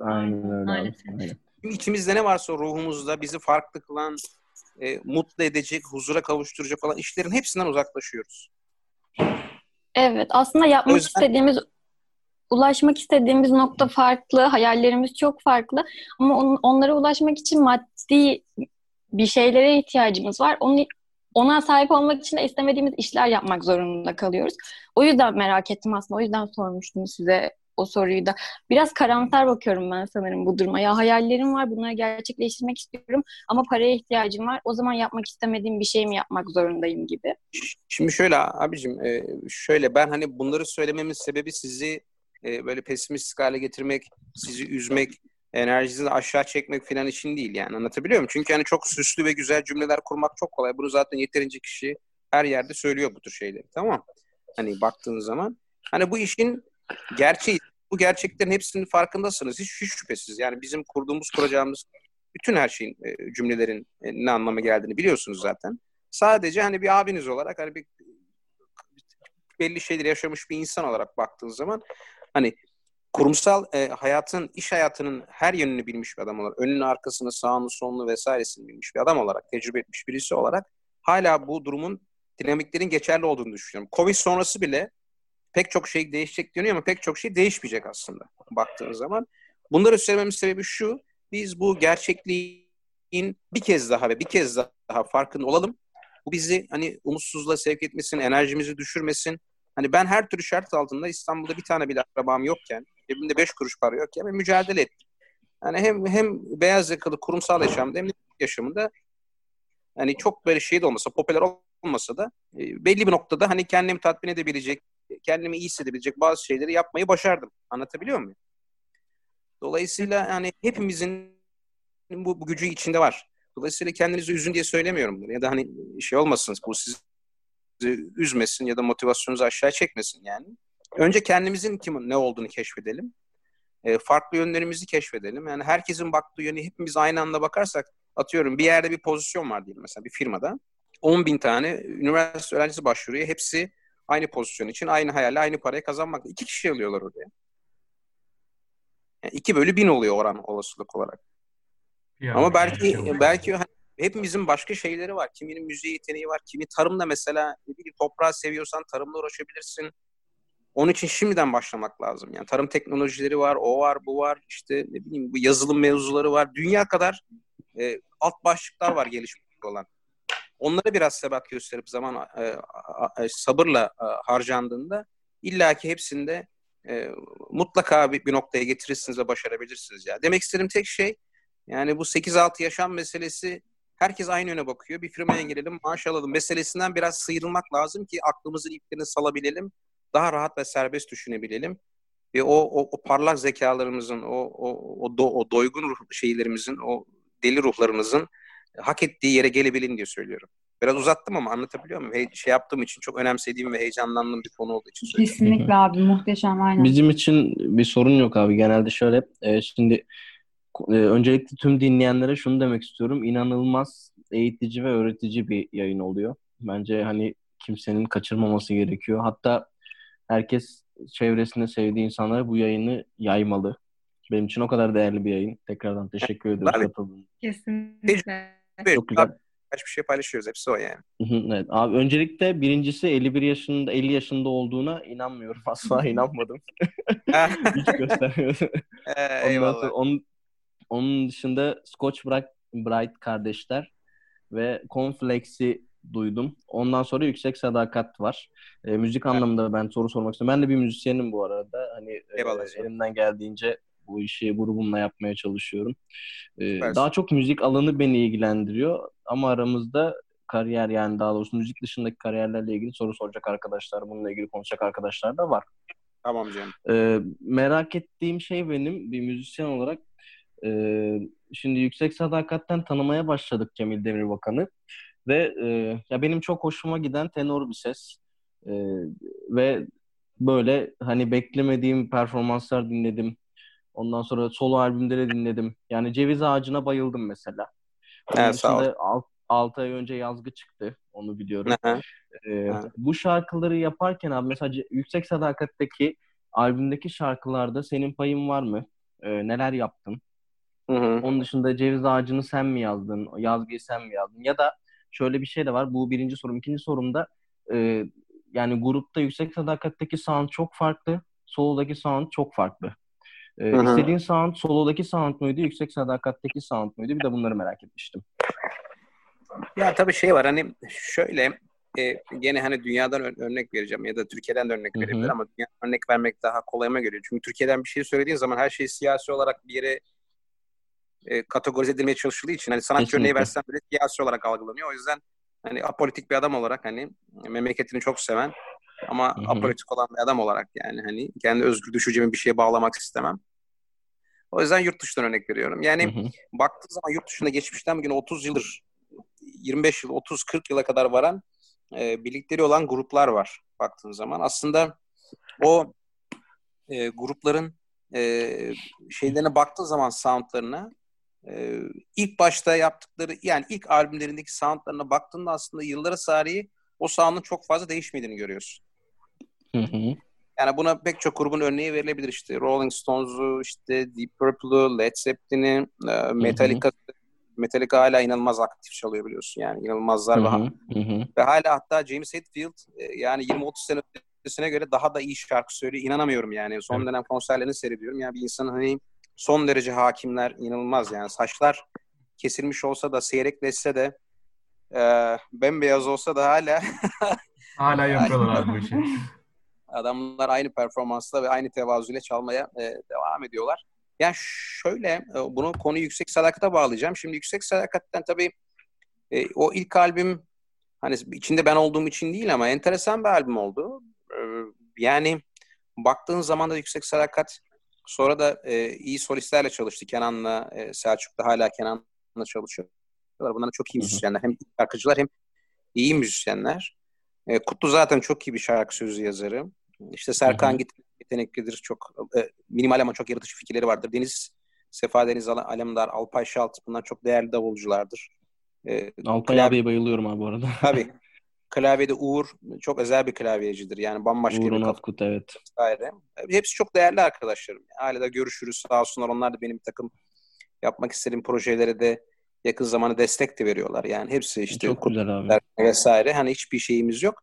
Aynen öyle. Aynen. Aynen. İçimizde ne varsa ruhumuzda bizi farklı kılan, e, mutlu edecek, huzura kavuşturacak olan işlerin hepsinden uzaklaşıyoruz. Evet, aslında yapmak yüzden... istediğimiz, ulaşmak istediğimiz nokta farklı, hayallerimiz çok farklı ama on, onlara ulaşmak için maddi bir şeylere ihtiyacımız var. Onu ona sahip olmak için de istemediğimiz işler yapmak zorunda kalıyoruz. O yüzden merak ettim aslında. O yüzden sormuştum size o soruyu da. Biraz karamsar bakıyorum ben sanırım bu duruma. Ya hayallerim var, bunları gerçekleştirmek istiyorum ama paraya ihtiyacım var. O zaman yapmak istemediğim bir şey mi yapmak zorundayım gibi. Şimdi şöyle abicim, e, şöyle ben hani bunları söylememin sebebi sizi e, böyle pesimist hale getirmek, sizi üzmek, enerjinizi aşağı çekmek falan için değil yani anlatabiliyor muyum? Çünkü hani çok süslü ve güzel cümleler kurmak çok kolay. Bunu zaten yeterince kişi her yerde söylüyor bu tür şeyleri tamam Hani baktığın zaman. Hani bu işin gerçeği. Bu gerçeklerin hepsinin farkındasınız. Hiç, hiç şüphesiz. Yani bizim kurduğumuz, kuracağımız bütün her şeyin, e, cümlelerin e, ne anlama geldiğini biliyorsunuz zaten. Sadece hani bir abiniz olarak hani bir belli şeyleri yaşamış bir insan olarak baktığınız zaman hani kurumsal e, hayatın, iş hayatının her yönünü bilmiş bir adam olarak, önünü, arkasını, sağını, solunu vesairesini bilmiş bir adam olarak, tecrübe etmiş birisi olarak hala bu durumun dinamiklerin geçerli olduğunu düşünüyorum. Covid sonrası bile pek çok şey değişecek deniyor ama pek çok şey değişmeyecek aslında baktığınız zaman. Bunları söylememin sebebi şu, biz bu gerçekliğin bir kez daha ve bir kez daha farkında olalım. Bu bizi hani umutsuzluğa sevk etmesin, enerjimizi düşürmesin. Hani ben her türlü şart altında İstanbul'da bir tane bile akrabam yokken, cebimde beş kuruş para yokken ben mücadele ettim. Yani hem hem beyaz yakalı kurumsal yaşamda hem de yaşamında hani çok böyle şey de olmasa, popüler olmasa da e, belli bir noktada hani kendimi tatmin edebilecek, kendimi iyi hissedebilecek bazı şeyleri yapmayı başardım. Anlatabiliyor muyum? Dolayısıyla yani hepimizin bu, bu gücü içinde var. Dolayısıyla kendinizi üzün diye söylemiyorum bunu. Ya da hani şey olmasın bu sizi üzmesin ya da motivasyonunuzu aşağı çekmesin yani. Önce kendimizin kim ne olduğunu keşfedelim. E, farklı yönlerimizi keşfedelim. Yani herkesin baktığı yönü hepimiz aynı anda bakarsak atıyorum bir yerde bir pozisyon var diyelim mesela bir firmada. 10 bin tane üniversite öğrencisi başvuruyor. Hepsi aynı pozisyon için aynı hayalle aynı parayı kazanmak. İki kişi alıyorlar oraya. Yani 2 bölü bin oluyor oran olasılık olarak. Yani Ama belki şey belki hani hepimizin başka şeyleri var. Kiminin müziği yeteneği var. Kimi tarımla mesela ne bileyim toprağı seviyorsan tarımla uğraşabilirsin. Onun için şimdiden başlamak lazım. Yani tarım teknolojileri var, o var, bu var. İşte ne bileyim bu yazılım mevzuları var. Dünya kadar e, alt başlıklar var gelişmekte olan. Onlara biraz sebat gösterip zaman e, sabırla e, harcandığında illaki hepsinde e, mutlaka bir, bir noktaya getirirsiniz ve başarabilirsiniz ya. Demek istediğim tek şey yani bu 8-6 yaşam meselesi herkes aynı yöne bakıyor. Bir firmaya girelim, maaş alalım meselesinden biraz sıyrılmak lazım ki aklımızın iplerini salabilelim. Daha rahat ve serbest düşünebilelim. Ve o, o, o parlak zekalarımızın, o, o, o, do, o doygun ruh şeylerimizin, o deli ruhlarımızın hak ettiği yere gelebilin diye söylüyorum. Biraz uzattım ama anlatabiliyor muyum? He, şey yaptığım için çok önemsediğim ve heyecanlandığım bir konu olduğu için söylüyorum. Kesinlikle abi muhteşem aynen. Bizim için bir sorun yok abi. Genelde şöyle e, şimdi e, öncelikle tüm dinleyenlere şunu demek istiyorum. İnanılmaz eğitici ve öğretici bir yayın oluyor. Bence hani kimsenin kaçırmaması gerekiyor. Hatta herkes çevresinde sevdiği insanlara bu yayını yaymalı. Benim için o kadar değerli bir yayın. Tekrardan teşekkür ediyorum. Kesinlikle. Çok güzel birkaç bir şey paylaşıyoruz. Hepsi o yani. evet. Abi öncelikle birincisi 51 yaşında 50 yaşında olduğuna inanmıyorum. Asla inanmadım. Hiç göstermiyordu. Ee, eyvallah. Sonra, onun, onun dışında Scotch Bright, Bright kardeşler ve Conflex'i duydum. Ondan sonra Yüksek Sadakat var. E, müzik evet. anlamında ben soru sormak istiyorum. Ben de bir müzisyenim bu arada. Hani e, elimden geldiğince bu işi grubumla yapmaya çalışıyorum. Ee, daha çok müzik alanı beni ilgilendiriyor ama aramızda kariyer yani daha doğrusu müzik dışındaki kariyerlerle ilgili soru soracak arkadaşlar, bununla ilgili konuşacak arkadaşlar da var. Tamam canım. Ee, merak ettiğim şey benim bir müzisyen olarak e, şimdi Yüksek Sadakat'ten tanımaya başladık Cemil Demirbakan'ı ve e, ya benim çok hoşuma giden tenor bir ses e, ve böyle hani beklemediğim performanslar dinledim. Ondan sonra solo albümleri dinledim. Yani Ceviz Ağacı'na bayıldım mesela. Onun evet, dışında 6 ay önce Yazgı çıktı. Onu biliyorum. ee, bu şarkıları yaparken abi mesela Yüksek Sadakat'teki albümdeki şarkılarda senin payın var mı? Ee, neler yaptın? Hı hı. Onun dışında Ceviz Ağacı'nı sen mi yazdın? Yazgıyı sen mi yazdın? Ya da şöyle bir şey de var. Bu birinci sorum. İkinci sorumda e, yani grupta Yüksek Sadakat'teki sound çok farklı. Solo'daki sound çok farklı. Ee, Hı-hı. istediğin sound solodaki sound muydu, yüksek sadakatteki sound muydu? Bir de bunları merak etmiştim. Ya tabii şey var hani şöyle e, gene hani dünyadan örnek vereceğim ya da Türkiye'den de örnek verebilir ama dünya örnek vermek daha kolayıma geliyor. Çünkü Türkiye'den bir şey söylediğin zaman her şey siyasi olarak bir yere e, kategorize edilmeye çalışıldığı için hani sanatçı Kesinlikle. örneği versen bile siyasi olarak algılanıyor. O yüzden hani apolitik bir adam olarak hani memleketini çok seven ama Hı-hı. apolitik olan bir adam olarak yani hani kendi özgür düşüncemi bir şeye bağlamak istemem. O yüzden yurt dışından örnek veriyorum. Yani hı baktığı zaman yurt dışında geçmişten bugün 30 yıldır 25 yıl, 30 40 yıla kadar varan e, birlikleri olan gruplar var baktığın zaman. Aslında o e, grupların e, şeylerine baktığı zaman soundlarına e, ilk başta yaptıkları yani ilk albümlerindeki soundlarına baktığında aslında yıllara sariye o sound'un çok fazla değişmediğini görüyorsun. Hı hı. Yani buna pek çok grubun örneği verilebilir işte. Rolling Stones'u, işte Deep Purple'u, Led Zeppelin'i, e, Metallica Metallica hala inanılmaz aktif çalıyor biliyorsun yani inanılmazlar hı hı, ve, ve hala hatta James Hetfield e, yani 20-30 sene öncesine göre daha da iyi şarkı söylüyor. İnanamıyorum yani. Son evet. dönem konserlerini seyrediyorum. Yani bir insanın hani son derece hakimler inanılmaz yani. Saçlar kesilmiş olsa da seyrekleşse de e, bembeyaz olsa da hala hala yapıyorlar abi bu işi. Adamlar aynı performansla ve aynı tevazuyla çalmaya e, devam ediyorlar. Yani şöyle, e, bunu konu yüksek sadakata bağlayacağım. Şimdi yüksek sadakatten tabii e, o ilk albüm hani içinde ben olduğum için değil ama enteresan bir albüm oldu. E, yani baktığın zaman da yüksek sadakat sonra da e, iyi solistlerle çalıştı. Kenan'la, e, Selçuk da hala Kenan'la çalışıyor. Bunlar çok iyi müzisyenler. Hem şarkıcılar hem iyi müzisyenler. E, Kutlu zaten çok iyi bir şarkı sözü yazarı. İşte Serkan Git yeteneklidir. Çok e, minimal ama çok yaratıcı fikirleri vardır. Deniz Sefa Deniz Alemdar, Alpay Şalt bunlar çok değerli davulculardır. E, Alpay klavye... abiye bayılıyorum abi bu arada. Tabii. klavyede Uğur çok özel bir klavyecidir. Yani bambaşka Uğur bir Nofkut evet. Vesaire. Hepsi çok değerli arkadaşlarım. Hala da görüşürüz sağ olsunlar. Onlar da benim bir takım yapmak istediğim projelere de yakın zamanda destek de veriyorlar. Yani hepsi işte çok güzel abi. vesaire. Hani hiçbir şeyimiz yok.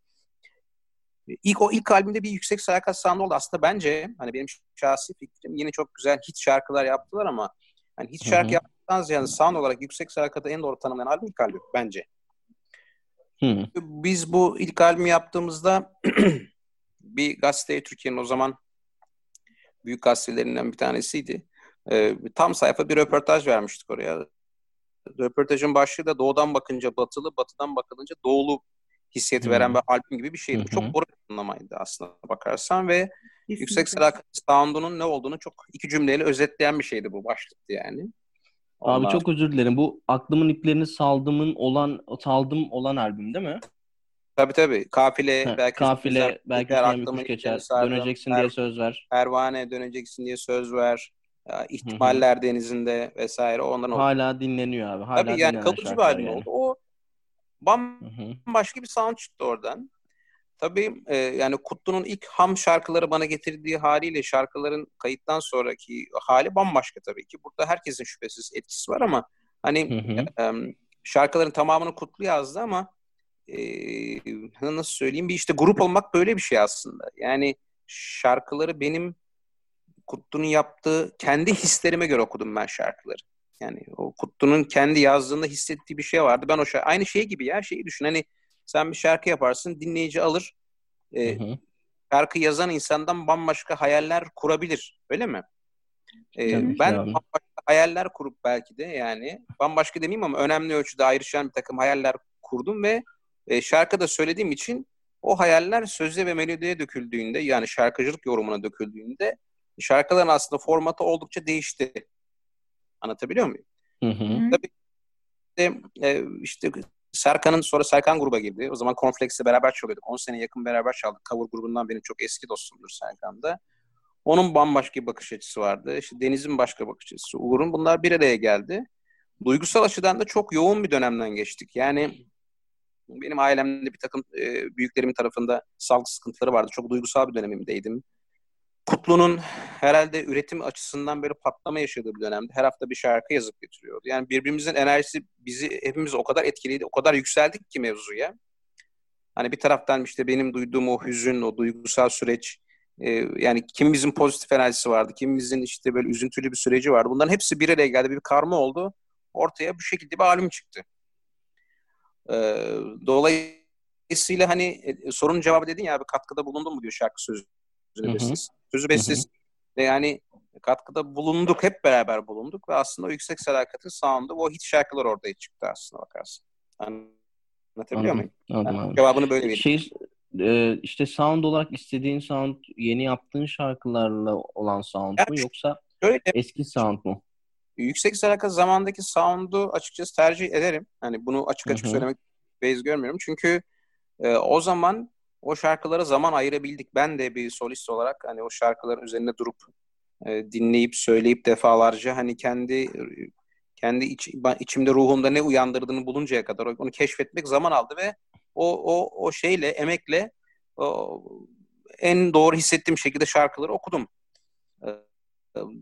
İlk o ilk albümde bir yüksek sadakat sound oldu. Aslında bence hani benim şahsi fikrim yine çok güzel hit şarkılar yaptılar ama hani hit şarkı yaptıktan ziyade sound olarak yüksek sadakatı en doğru tanımlayan albüm ilk albüm bence. Hı. Biz bu ilk albümü yaptığımızda bir gazete Türkiye'nin o zaman büyük gazetelerinden bir tanesiydi. Ee, tam sayfa bir röportaj vermiştik oraya. Röportajın başlığı da doğudan bakınca batılı, batıdan bakılınca doğulu hissiyeti veren bir albüm gibi bir şeydi. Hmm. Çok doğru bir anlamaydı aslında bakarsan ve Kesinlikle. Yüksek Sadakat Sound'unun ne olduğunu çok iki cümleyle özetleyen bir şeydi bu başlıktı yani. Onlar... Abi çok özür dilerim. Bu aklımın iplerini saldımın olan saldım olan albüm değil mi? Tabii tabii. Kafile ha, belki kafile belki aklımın geçer. Sardım, döneceksin per, diye söz ver. Pervane döneceksin diye söz ver. İhtimaller Hı-hı. denizinde vesaire ondan Hala dinleniyor abi. Hala tabii yani kalıcı bir albüm yani. oldu. O bambaşka bir sound çıktı oradan. Tabii e, yani Kutlu'nun ilk ham şarkıları bana getirdiği haliyle şarkıların kayıttan sonraki hali bambaşka tabii ki. Burada herkesin şüphesiz etkisi var ama hani E, şarkıların tamamını Kutlu yazdı ama e, nasıl söyleyeyim bir işte grup olmak böyle bir şey aslında. Yani şarkıları benim Kutlu'nun yaptığı kendi hislerime göre okudum ben şarkıları. Yani o Kutlu'nun kendi yazdığında hissettiği bir şey vardı. Ben o şarkı, aynı şey gibi ya şeyi düşün. Hani sen bir şarkı yaparsın, dinleyici alır. E, hı hı. Şarkı yazan insandan bambaşka hayaller kurabilir. Öyle mi? E, ben abi. bambaşka hayaller kurup belki de yani bambaşka demeyeyim ama önemli ölçüde ayrışan bir takım hayaller kurdum ve e, şarkıda söylediğim için o hayaller sözle ve melodiye döküldüğünde yani şarkıcılık yorumuna döküldüğünde şarkıların aslında formatı oldukça değişti. Anlatabiliyor muyum? Hı hı. Tabii işte, e, işte Serkan'ın sonra Serkan gruba girdi. O zaman Cornflakes'le beraber çalıyorduk. 10 sene yakın beraber çaldık. Cover grubundan benim çok eski dostumdur Serkan'da. Onun bambaşka bir bakış açısı vardı. İşte Deniz'in başka bakış açısı. Uğur'un bunlar bir araya geldi. Duygusal açıdan da çok yoğun bir dönemden geçtik. Yani benim ailemde bir takım e, büyüklerimin tarafında sağlık sıkıntıları vardı. Çok duygusal bir dönemimdeydim. Kutlu'nun herhalde üretim açısından böyle patlama yaşadığı bir dönemde her hafta bir şarkı yazıp getiriyordu. Yani birbirimizin enerjisi bizi hepimiz o kadar etkiledi, o kadar yükseldik ki mevzuya. Hani bir taraftan işte benim duyduğum o hüzün, o duygusal süreç, e, yani kimimizin pozitif enerjisi vardı, kimimizin işte böyle üzüntülü bir süreci vardı. Bunların hepsi bir araya geldi, bir karma oldu. Ortaya bu şekilde bir albüm çıktı. E, dolayısıyla hani e, sorunun cevabı dedin ya abi katkıda bulundun mu diyor şarkı sözü bestesi. Sözü bestesi ve yani katkıda bulunduk, hep beraber bulunduk ve aslında o yüksek sadakatin sound'u o hit şarkılar ortaya çıktı aslında bakarsın. Anlatabiliyor muyum? Anladım, yani, cevabını böyle vereyim. Şey, e, işte sound olarak istediğin sound yeni yaptığın şarkılarla olan sound yani, mu yoksa öyle, eski sound mu? Yüksek sadakat zamandaki sound'u açıkçası tercih ederim. Hani bunu açık açık Hı-hı. söylemek base görmüyorum. Çünkü e, o zaman o şarkılara zaman ayırabildik. Ben de bir solist olarak hani o şarkıların üzerine durup e, dinleyip söyleyip defalarca hani kendi kendi iç, içimde ruhumda ne uyandırdığını buluncaya kadar onu keşfetmek zaman aldı ve o o o şeyle emekle o, en doğru hissettiğim şekilde şarkıları okudum. E,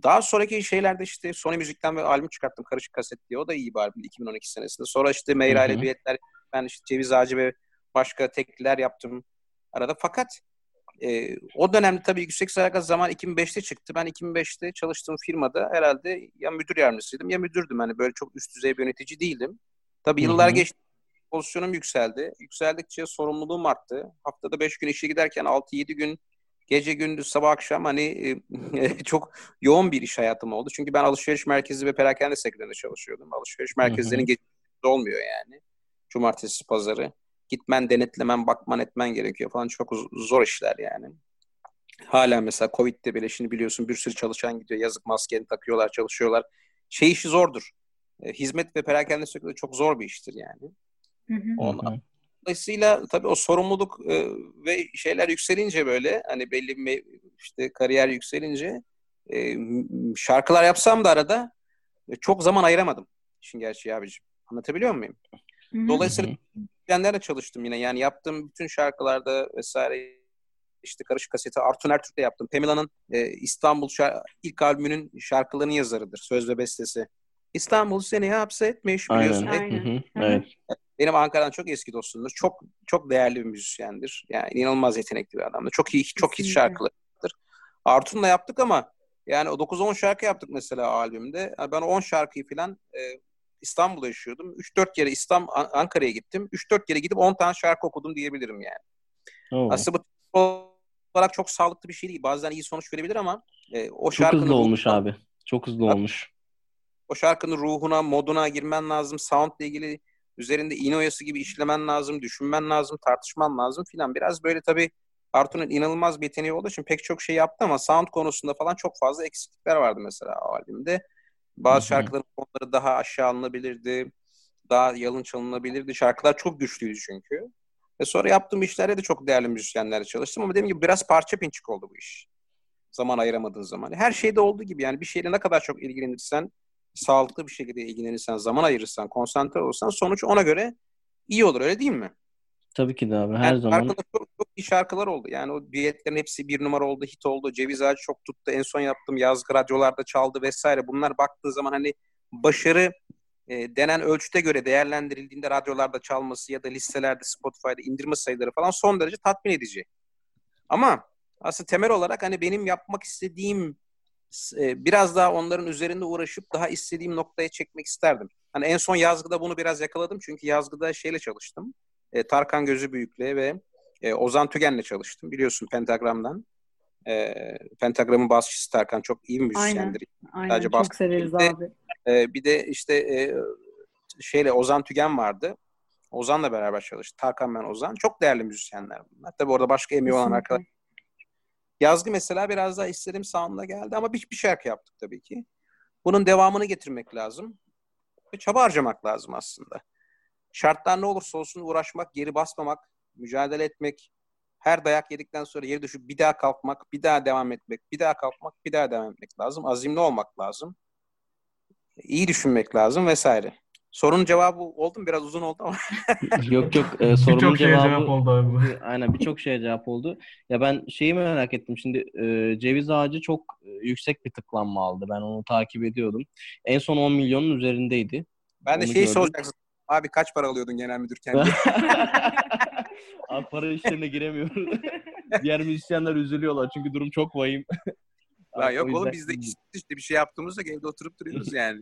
daha sonraki şeylerde işte Sony Müzik'ten bir albüm çıkarttım Karışık Kaset diye. O da iyi bir albüm 2012 senesinde. Sonra işte Meyra ile düetler ben işte Ceviz Ağacı ve başka tekliler yaptım arada. Fakat e, o dönemde tabii yüksek sadakat zaman 2005'te çıktı. Ben 2005'te çalıştığım firmada herhalde ya müdür yardımcısıydım ya müdürdüm. Hani böyle çok üst düzey bir yönetici değildim. Tabii yıllar Hı-hı. geçti. Pozisyonum yükseldi. Yükseldikçe sorumluluğum arttı. Haftada 5 gün işe giderken 6-7 gün gece gündüz sabah akşam hani e, çok yoğun bir iş hayatım oldu. Çünkü ben alışveriş merkezi ve perakende sektöründe çalışıyordum. Alışveriş merkezlerinin gece olmuyor yani. Cumartesi, pazarı gitmen, denetlemen, bakman, etmen gerekiyor falan. Çok zor işler yani. Hala mesela Covid'de bile şimdi biliyorsun bir sürü çalışan gidiyor. Yazık maskeni takıyorlar, çalışıyorlar. Şey işi zordur. E, hizmet ve perakende sektörü çok zor bir iştir yani. Ondan. Dolayısıyla tabii o sorumluluk e, ve şeyler yükselince böyle hani belli bir işte kariyer yükselince e, şarkılar yapsam da arada e, çok zaman ayıramadım. İşin gerçeği abicim. Anlatabiliyor muyum? Dolayısıyla müzisyenlerle çalıştım yine. Yani yaptığım bütün şarkılarda vesaire işte Karışık Kaseti Artun Ertürk'le yaptım. Pamela'nın e, İstanbul şar- ilk albümünün şarkılarının yazarıdır. Söz ve bestesi. İstanbul seni hapsetmiş biliyorsun. Aynen. Aynen. Evet. Benim Ankara'dan çok eski dostumdur. Çok çok değerli bir müzisyendir. Yani inanılmaz yetenekli bir adamdır. Çok iyi çok iyi Kesinlikle. şarkılarıdır. Artun'la yaptık ama yani o 9-10 şarkı yaptık mesela albümde. Yani ben o 10 şarkıyı falan e, İstanbul'da yaşıyordum. 3-4 kere İstanbul An- Ankara'ya gittim. 3-4 kere gidip 10 tane şarkı okudum diyebilirim yani. Oo. Aslında bu olarak çok sağlıklı bir şey değil. Bazen iyi sonuç verebilir ama e, o Çok şarkının hızlı olmuş ruhuna- abi. Çok hızlı olmuş. o şarkının ruhuna, moduna girmen lazım. Soundla ilgili üzerinde iğne oyası gibi işlemen lazım, düşünmen lazım, tartışman lazım filan. Biraz böyle tabii Artun'un inanılmaz bir yeteneği olduğu için pek çok şey yaptı ama sound konusunda falan çok fazla eksiklikler vardı mesela o albümde. Bazı Hı hı. şarkıların tonları daha aşağı alınabilirdi. Daha yalın çalınabilirdi. Şarkılar çok güçlüydü çünkü. Ve sonra yaptığım işlerde de çok değerli müzisyenlerle çalıştım ama dediğim gibi biraz parça pinçik oldu bu iş. Zaman ayıramadığın zaman. Her şeyde olduğu gibi yani bir şeyle ne kadar çok ilgilenirsen sağlıklı bir şekilde ilgilenirsen, zaman ayırırsan, konsantre olursan sonuç ona göre iyi olur öyle değil mi? Tabii ki de abi. Her Yani zaman. şarkıda çok, çok iyi şarkılar oldu. Yani o düetlerin hepsi bir numara oldu, hit oldu. Ceviz Ağacı çok tuttu. En son yaptığım yazgı radyolarda çaldı vesaire. Bunlar baktığı zaman hani başarı e, denen ölçüte göre değerlendirildiğinde radyolarda çalması ya da listelerde Spotify'da indirme sayıları falan son derece tatmin edici. Ama aslında temel olarak hani benim yapmak istediğim e, biraz daha onların üzerinde uğraşıp daha istediğim noktaya çekmek isterdim. Hani en son yazgıda bunu biraz yakaladım çünkü yazgıda şeyle çalıştım. E, Tarkan Gözü Büyük'le ve e, Ozan Tügen'le çalıştım. Biliyorsun Pentagram'dan. E, Pentagram'ın basçısı Tarkan çok iyi bir müzisyendir. Aynen Sadece çok severiz Bir de- abi. E, bir de işte e, şeyle Ozan Tügen vardı. Ozan'la beraber çalıştı. Tarkan ben Ozan. Çok değerli müzisyenler bunlar. Tabii orada başka emeği olan arkadaşlar. Yazgı mesela biraz daha istediğim sound'a geldi ama bir, bir şarkı yaptık tabii ki. Bunun devamını getirmek lazım. Ve çaba harcamak lazım aslında. Şartlar ne olursa olsun uğraşmak, geri basmamak, mücadele etmek, her dayak yedikten sonra yeri düşüp bir daha kalkmak, bir daha devam etmek, bir daha kalkmak, bir daha devam etmek lazım. Azimli olmak lazım. İyi düşünmek lazım vesaire. Sorunun cevabı oldu mu? Biraz uzun oldu ama. Yok yok e, sorumun Birçok şeye cevabı cevap oldu abi aynen birçok şeye cevap oldu. Ya ben şeyi merak ettim şimdi e, ceviz ağacı çok e, yüksek bir tıklanma aldı. Ben onu takip ediyordum. En son 10 milyonun üzerindeydi. Ben de şeyi gördüm. soracaksın. Abi kaç para alıyordun genel müdürken? diye. Abi para işlerine giremiyoruz. Diğer müzisyenler üzülüyorlar çünkü durum çok vahim. Abi, yok oğlum biz de işte bir şey yaptığımızda evde oturup duruyoruz yani.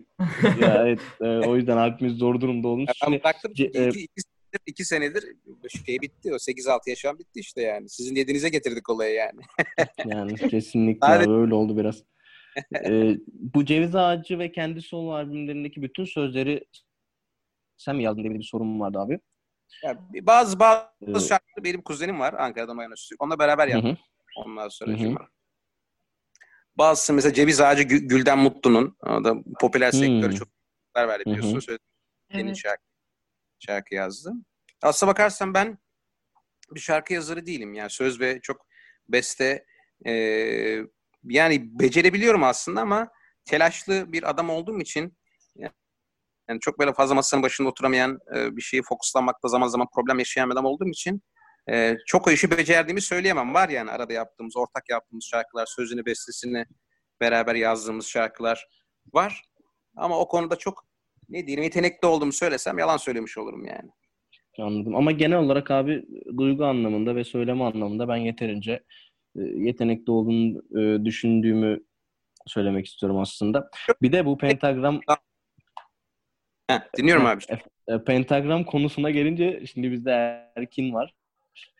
ya evet e, o yüzden abimiz zor durumda olmuş. Ya ben Şimdi, ce- çünkü iki, iki, senedir, iki senedir şey bitti o 8-6 yaşam bitti işte yani. Sizin dediğinize getirdik olayı yani. Yani kesinlikle abi, öyle oldu biraz. Ee, bu Ceviz Ağacı ve kendi solo albümlerindeki bütün sözleri sen mi yazdın diye bir sorun vardı abi. Ya bir- bazı bazı Ee, şarkıları benim kuzenim var Ankara'dan Mayan Öztürk. Onunla beraber hı yaptık. hı, Ondan sonra Hı hı. Bazısı mesela Ceviz Ağacı Gü- Gülden Mutlu'nun. O da popüler Hmm. sektörü çok verdi Hı hı. biliyorsun. Söyledi. Yeni Evet. şarkı, şarkı yazdı. Aslına bakarsan ben bir şarkı yazarı değilim. Yani söz ve çok beste e, yani becerebiliyorum aslında ama telaşlı bir adam olduğum için yani çok böyle fazla masanın başında oturamayan e, bir şeyi fokuslanmakta zaman zaman problem yaşayan adam olduğum için e, çok o işi becerdiğimi söyleyemem. Var yani arada yaptığımız, ortak yaptığımız şarkılar, sözünü, bestesini beraber yazdığımız şarkılar var. Ama o konuda çok ne diyelim yetenekli olduğumu söylesem yalan söylemiş olurum yani. Anladım. Ama genel olarak abi duygu anlamında ve söyleme anlamında ben yeterince e, yetenekli olduğunu düşündüğümü söylemek istiyorum aslında. Bir de bu pentagram Heh, dinliyorum abi. e, pentagram konusuna gelince şimdi bizde Erkin var.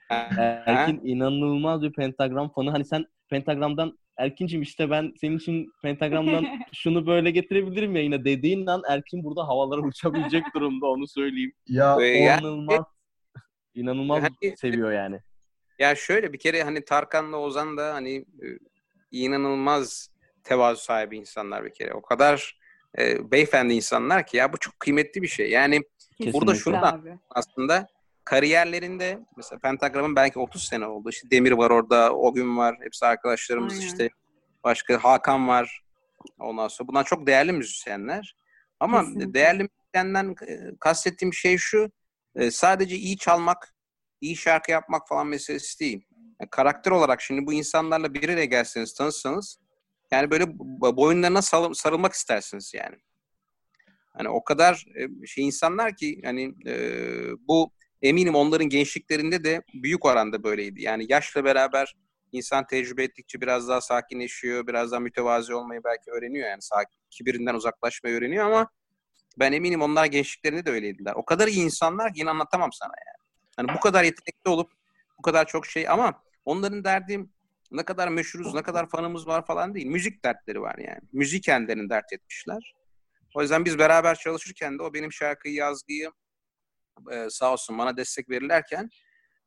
Erkin inanılmaz bir pentagram fanı. Hani sen pentagramdan Erkin'cim işte ben senin için pentagramdan şunu böyle getirebilirim ya yine dediğin an Erkin burada havalara uçabilecek durumda onu söyleyeyim. Ya ya- İnanılmaz inanılmaz seviyor yani. Ya şöyle bir kere hani Tarkan'la Ozan da hani e, inanılmaz tevazu sahibi insanlar bir kere. O kadar e, beyefendi insanlar ki ya bu çok kıymetli bir şey. Yani burada şunu da abi. aslında kariyerlerinde mesela Pentagram'ın belki 30 sene oldu. İşte Demir var orada, o gün var. Hepsi arkadaşlarımız Aynen. işte. Başka Hakan var. Ondan sonra bunlar çok değerli müzisyenler. Ama Kesinlikle. değerli müzisyenden e, kastettiğim şey şu. E, sadece iyi çalmak, iyi şarkı yapmak falan meselesi değil. Yani karakter olarak şimdi bu insanlarla bir araya gelseniz, tanışsanız yani böyle boyunlarına sarılmak istersiniz yani. Hani o kadar şey insanlar ki hani e, bu eminim onların gençliklerinde de büyük oranda böyleydi. Yani yaşla beraber insan tecrübe ettikçe biraz daha sakinleşiyor, biraz daha mütevazi olmayı belki öğreniyor yani sakin, kibirinden uzaklaşmayı öğreniyor ama ben eminim onlar gençliklerinde de öyleydiler. O kadar iyi insanlar ki yine anlatamam sana yani. Hani bu kadar yetenekli olup bu kadar çok şey ama onların derdim ne kadar meşhuruz, ne kadar fanımız var falan değil. Müzik dertleri var yani. Müzik kendilerini dert etmişler. O yüzden biz beraber çalışırken de o benim şarkıyı yazgıyı e, sağ olsun bana destek verirlerken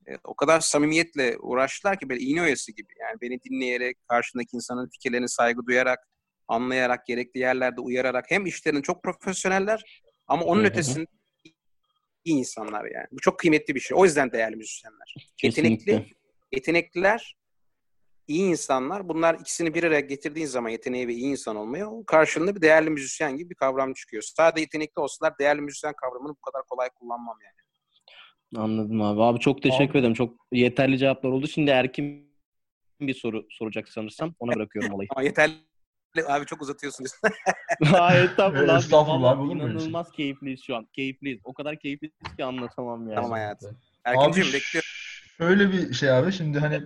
e, o kadar samimiyetle uğraştılar ki böyle iğne oyası gibi. Yani beni dinleyerek, karşındaki insanın fikirlerine saygı duyarak, anlayarak, gerekli yerlerde uyararak hem işlerini çok profesyoneller ama onun ötesinde iyi insanlar yani. Bu çok kıymetli bir şey. O yüzden değerli müzisyenler. Kesinlikle. Yetenekli, yetenekliler, iyi insanlar. Bunlar ikisini bir araya getirdiğin zaman yeteneği ve iyi insan olmaya karşılığında bir değerli müzisyen gibi bir kavram çıkıyor. Sadece yetenekli olsalar değerli müzisyen kavramını bu kadar kolay kullanmam yani. Anladım abi. Abi çok teşekkür abi. ederim. Çok yeterli cevaplar oldu. Şimdi Erkin bir soru soracak sanırsam. Ona bırakıyorum olayı. Ama yeterli abi çok uzatıyorsunuz. Hayır estağfurullah. estağfurullah abi, inanılmaz şey? keyifliyiz şu an. Keyifliyiz. O kadar keyifliyiz ki anlatamam yani. Tamam hayatım. Erkin'cim bekliyorum. Şöyle bir şey abi. Şimdi hani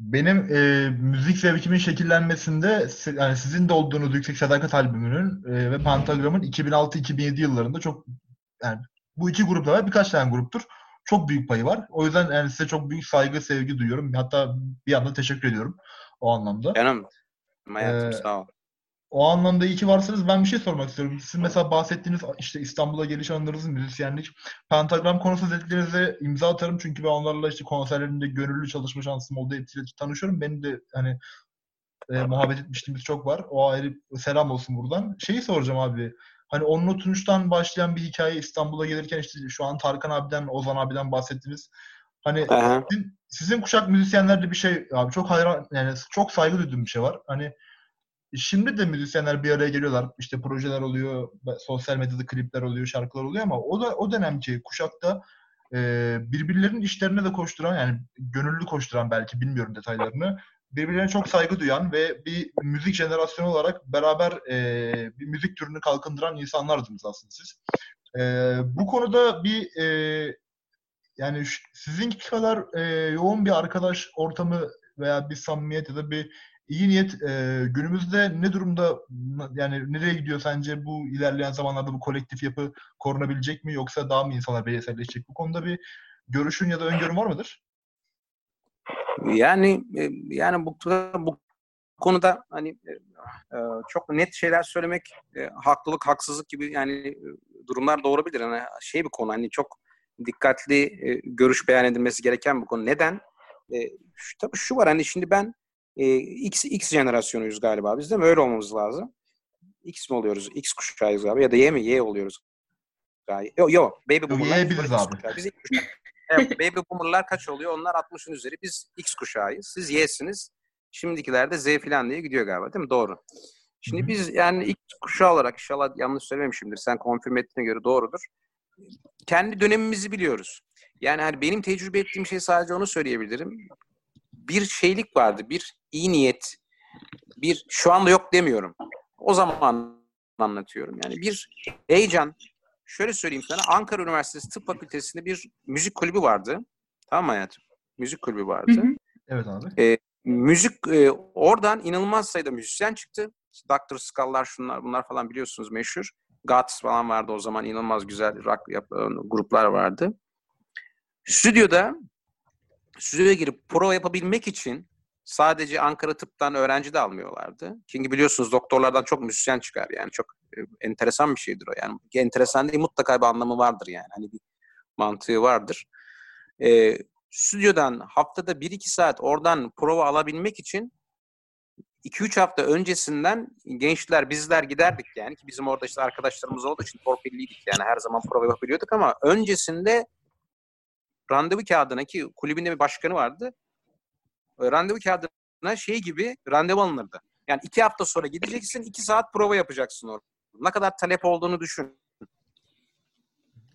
benim e, müzik zevkimin şekillenmesinde yani sizin de olduğunuz Yüksek Sadakat albümünün e, ve Pentagram'ın 2006-2007 yıllarında çok yani bu iki grupta var. Birkaç tane gruptur. Çok büyük payı var. O yüzden yani size çok büyük saygı, sevgi duyuyorum. Hatta bir yandan teşekkür ediyorum o anlamda. Canım. Hayatım ee, sağ ol. O anlamda iyi ki varsınız. Ben bir şey sormak istiyorum. Siz mesela bahsettiğiniz işte İstanbul'a geliş anılarınız, müzisyenlik, pentagram konusu dediklerinize imza atarım. Çünkü ben onlarla işte konserlerinde gönüllü çalışma şansım oldu. Hepsiyle tanışıyorum. Benim de hani e, muhabbet etmişliğimiz çok var. O ayrı selam olsun buradan. Şeyi soracağım abi. Hani onun oturuştan başlayan bir hikaye İstanbul'a gelirken işte şu an Tarkan abiden, Ozan abiden bahsettiniz. Hani sizin, sizin kuşak müzisyenlerde bir şey abi çok hayran yani çok saygı duyduğum bir şey var. Hani Şimdi de müzisyenler bir araya geliyorlar. İşte projeler oluyor, sosyal medyada klipler oluyor, şarkılar oluyor ama o da o dönemki kuşakta e, birbirlerinin işlerine de koşturan yani gönüllü koşturan belki bilmiyorum detaylarını birbirlerine çok saygı duyan ve bir müzik jenerasyonu olarak beraber e, bir müzik türünü kalkındıran insanlardınız aslında siz. E, bu konuda bir e, yani sizinki kadar e, yoğun bir arkadaş ortamı veya bir samimiyet ya da bir iyi niyet e, günümüzde ne durumda yani nereye gidiyor sence bu ilerleyen zamanlarda bu kolektif yapı korunabilecek mi yoksa daha mı insanlar bireyselleşecek? Bu konuda bir görüşün ya da öngörün var mıdır? Yani e, yani bu, bu konuda hani e, e, çok net şeyler söylemek haklılık haksızlık gibi yani durumlar doğurabilir. Yani şey bir konu hani çok dikkatli görüş beyan edilmesi gereken bir konu. Neden? Şu, tabii şu var hani şimdi ben X X jenerasyonuyuz galiba biz değil mi? Öyle olmamız lazım. X mi oluyoruz? X kuşağıyız galiba ya da Y mi? Y oluyoruz. Yok yok. Baby boomerlar. Y biziz abi. Biz X Evet, baby boomerlar kaç oluyor? Onlar 60'ın üzeri. Biz X kuşağıyız. Siz Y'siniz. Şimdikiler de Z falan diye gidiyor galiba değil mi? Doğru. Şimdi Hı-hı. biz yani X kuşağı olarak inşallah yanlış söylememişimdir. Sen konfirm ettiğine göre doğrudur. Kendi dönemimizi biliyoruz. Yani hani benim tecrübe ettiğim şey sadece onu söyleyebilirim. Bir şeylik vardı. Bir iyi niyet. Bir şu anda yok demiyorum. O zaman anlatıyorum. Yani bir heyecan, şöyle söyleyeyim sana. Ankara Üniversitesi Tıp Fakültesi'nde bir müzik kulübü vardı. Tamam mı hayatım? Müzik kulübü vardı. Hı hı. Evet abi. Ee, müzik e, oradan inanılmaz sayıda müzisyen çıktı. Dr. Skull'lar şunlar bunlar falan biliyorsunuz meşhur. Guts falan vardı o zaman inanılmaz güzel rock yap, gruplar vardı. Stüdyoda stüdyoya girip prova yapabilmek için sadece Ankara Tıp'tan öğrenci de almıyorlardı. Çünkü biliyorsunuz doktorlardan çok müzisyen çıkar yani çok e, enteresan bir şeydir o yani. Enteresan değil mutlaka bir anlamı vardır yani. Hani bir mantığı vardır. E, stüdyodan haftada 1-2 saat oradan prova alabilmek için 2-3 hafta öncesinden gençler bizler giderdik yani ki bizim orada işte arkadaşlarımız olduğu için torpilliydik yani her zaman prova yapabiliyorduk ama öncesinde randevu kağıdına ki kulübünde bir başkanı vardı randevu kağıdına şey gibi randevu alınırdı. Yani iki hafta sonra gideceksin, iki saat prova yapacaksın orada. Ne kadar talep olduğunu düşün.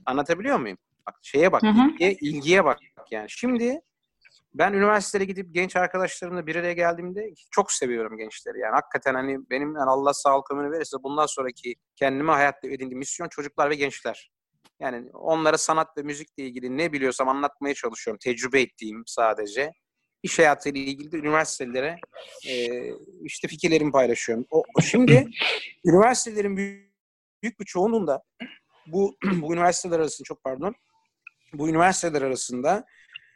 Anlatabiliyor muyum? Bak şeye bak, Hı hı. ilgiye, ilgiye bak yani. Şimdi ben üniversitede gidip genç arkadaşlarımla bir araya geldiğimde çok seviyorum gençleri. Yani hakikaten hani benim yani Allah sağlık ömrünü verirse bundan sonraki kendime hayatta edindiğim misyon çocuklar ve gençler. Yani onlara sanat ve müzikle ilgili ne biliyorsam anlatmaya çalışıyorum. Tecrübe ettiğim sadece. İş hayatıyla ilgili de üniversitelere e, işte fikirlerimi paylaşıyorum. O, şimdi üniversitelerin büyük, büyük bir çoğunluğunda bu, bu üniversiteler arasında çok pardon bu üniversiteler arasında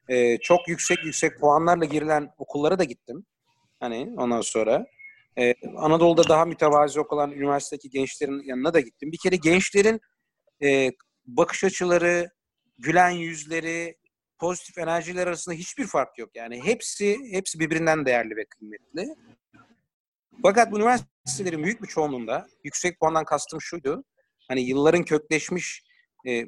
e, çok yüksek yüksek puanlarla girilen okullara da gittim. Hani ondan sonra e, Anadolu'da daha mütevazi olan üniversitedeki gençlerin yanına da gittim. Bir kere gençlerin e, bakış açıları, gülen yüzleri, pozitif enerjiler arasında hiçbir fark yok. Yani hepsi hepsi birbirinden değerli ve kıymetli. Fakat bu üniversitelerin büyük bir çoğunluğunda yüksek puandan kastım şuydu. Hani yılların kökleşmiş e,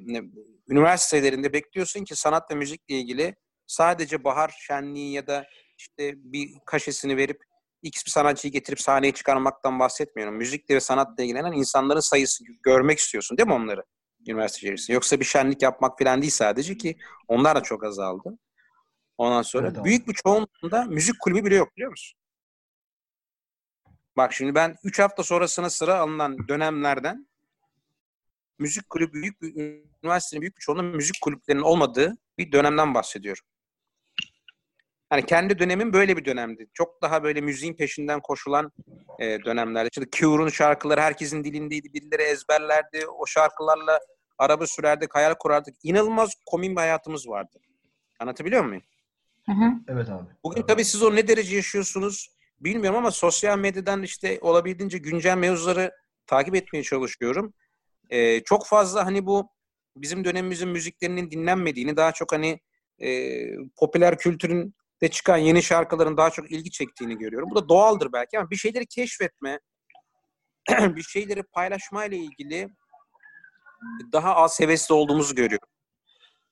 üniversitelerinde bekliyorsun ki sanat ve müzikle ilgili sadece bahar şenliği ya da işte bir kaşesini verip X bir sanatçıyı getirip sahneye çıkarmaktan bahsetmiyorum. Müzikle ve sanatla ilgilenen insanların sayısı görmek istiyorsun değil mi onları? Üniversite içerisinde. Yoksa bir şenlik yapmak falan değil sadece ki onlar da çok azaldı. Ondan sonra Evet büyük bir çoğunluğunda müzik kulübü bile yok biliyor musun? Bak şimdi ben 3 hafta sonrasına sıra alınan dönemlerden müzik kulübü büyük bir üniversitenin büyük bir çoğunluğunda müzik kulüplerinin olmadığı bir dönemden bahsediyorum. Hani kendi dönemin böyle bir dönemdi. Çok daha böyle müziğin peşinden koşulan e, dönemlerde. Şimdi Cure'un şarkıları herkesin dilindeydi. Birileri ezberlerdi. O şarkılarla araba sürerdik, hayal kurardık. İnanılmaz komik bir hayatımız vardı. Anlatabiliyor muyum? Hı hı. Evet abi. Bugün tabii siz o ne derece yaşıyorsunuz bilmiyorum ama sosyal medyadan işte olabildiğince güncel mevzuları takip etmeye çalışıyorum. Ee, çok fazla hani bu bizim dönemimizin müziklerinin dinlenmediğini, daha çok hani e, popüler kültürün de çıkan yeni şarkıların daha çok ilgi çektiğini görüyorum. Bu da doğaldır belki ama bir şeyleri keşfetme, bir şeyleri paylaşmayla ilgili daha az hevesli olduğumuzu görüyorum.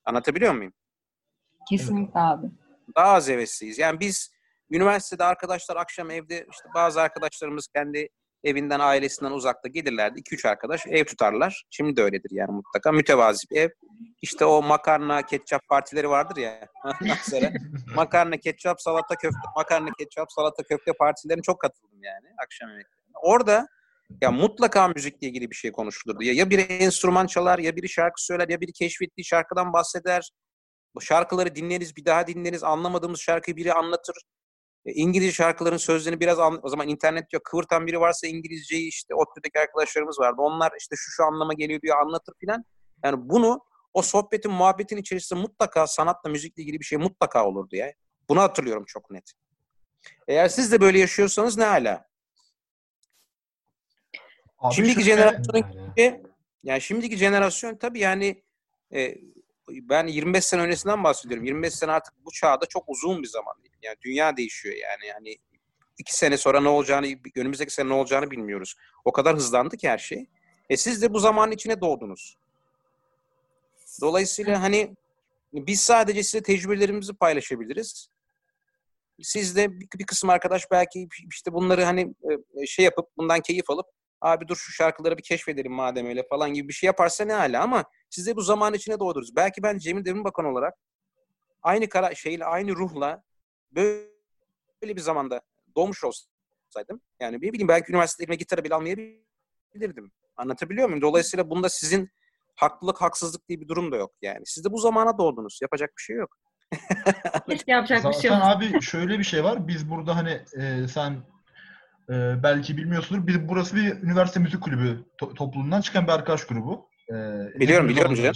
Anlatabiliyor muyum? Kesinlikle abi. daha az hevesliyiz. Yani biz üniversitede arkadaşlar akşam evde işte bazı arkadaşlarımız kendi evinden ailesinden uzakta gelirlerdi. 2-3 arkadaş ev tutarlar. Şimdi de öyledir yani mutlaka. Mütevazi bir ev. İşte o makarna, ketçap partileri vardır ya. Makarna, ketçap, salata, köfte, makarna, ketçap, salata, köfte partilerine çok katıldım yani akşam yemeklerine. Orada ya mutlaka müzikle ilgili bir şey konuşulurdu. Ya, ya biri enstrüman çalar, ya biri şarkı söyler, ya biri keşfettiği şarkıdan bahseder. Bu şarkıları dinleriz, bir daha dinleriz. Anlamadığımız şarkıyı biri anlatır. E, İngilizce şarkıların sözlerini biraz an, o zaman internet yok. Kıvırtan biri varsa İngilizceyi işte ODTÜ'deki arkadaşlarımız vardı. Onlar işte şu şu anlama geliyor diyor anlatır filan. Yani bunu o sohbetin, muhabbetin içerisinde mutlaka sanatla, müzikle ilgili bir şey mutlaka olurdu ya. Bunu hatırlıyorum çok net. Eğer siz de böyle yaşıyorsanız ne hala? Abi Şimdiki jenerasyonun gibi, yani şimdiki jenerasyon tabii yani e, ben 25 sene öncesinden bahsediyorum. 25 sene artık bu çağda çok uzun bir zaman değil. Yani dünya değişiyor yani. Yani iki sene sonra ne olacağını, önümüzdeki sene ne olacağını bilmiyoruz. O kadar hızlandı ki her şey. E siz de bu zamanın içine doğdunuz. Dolayısıyla hani biz sadece size tecrübelerimizi paylaşabiliriz. Siz de bir, bir kısım arkadaş belki işte bunları hani e, şey yapıp bundan keyif alıp abi dur şu şarkıları bir keşfedelim madem öyle falan gibi bir şey yaparsa ne hala ama siz de bu zaman içine doğdunuz. Belki ben Cemil Devrim Bakan olarak aynı kara şeyle aynı ruhla böyle bir zamanda doğmuş olsaydım yani ne bileyim belki üniversitede elime gitarı bile almayabilirdim. Anlatabiliyor muyum? Dolayısıyla bunda sizin haklılık haksızlık diye bir durum da yok yani. Siz de bu zamana doğdunuz. Yapacak bir şey yok. Hiç yapacak bir şey Zaten yok. abi şöyle bir şey var. Biz burada hani e, sen e, belki bilmiyorsundur. Biz burası bir üniversite müzik kulübü to- topluluğundan çıkan bir arkadaş grubu. E, Biliyorum, biliyorum canım.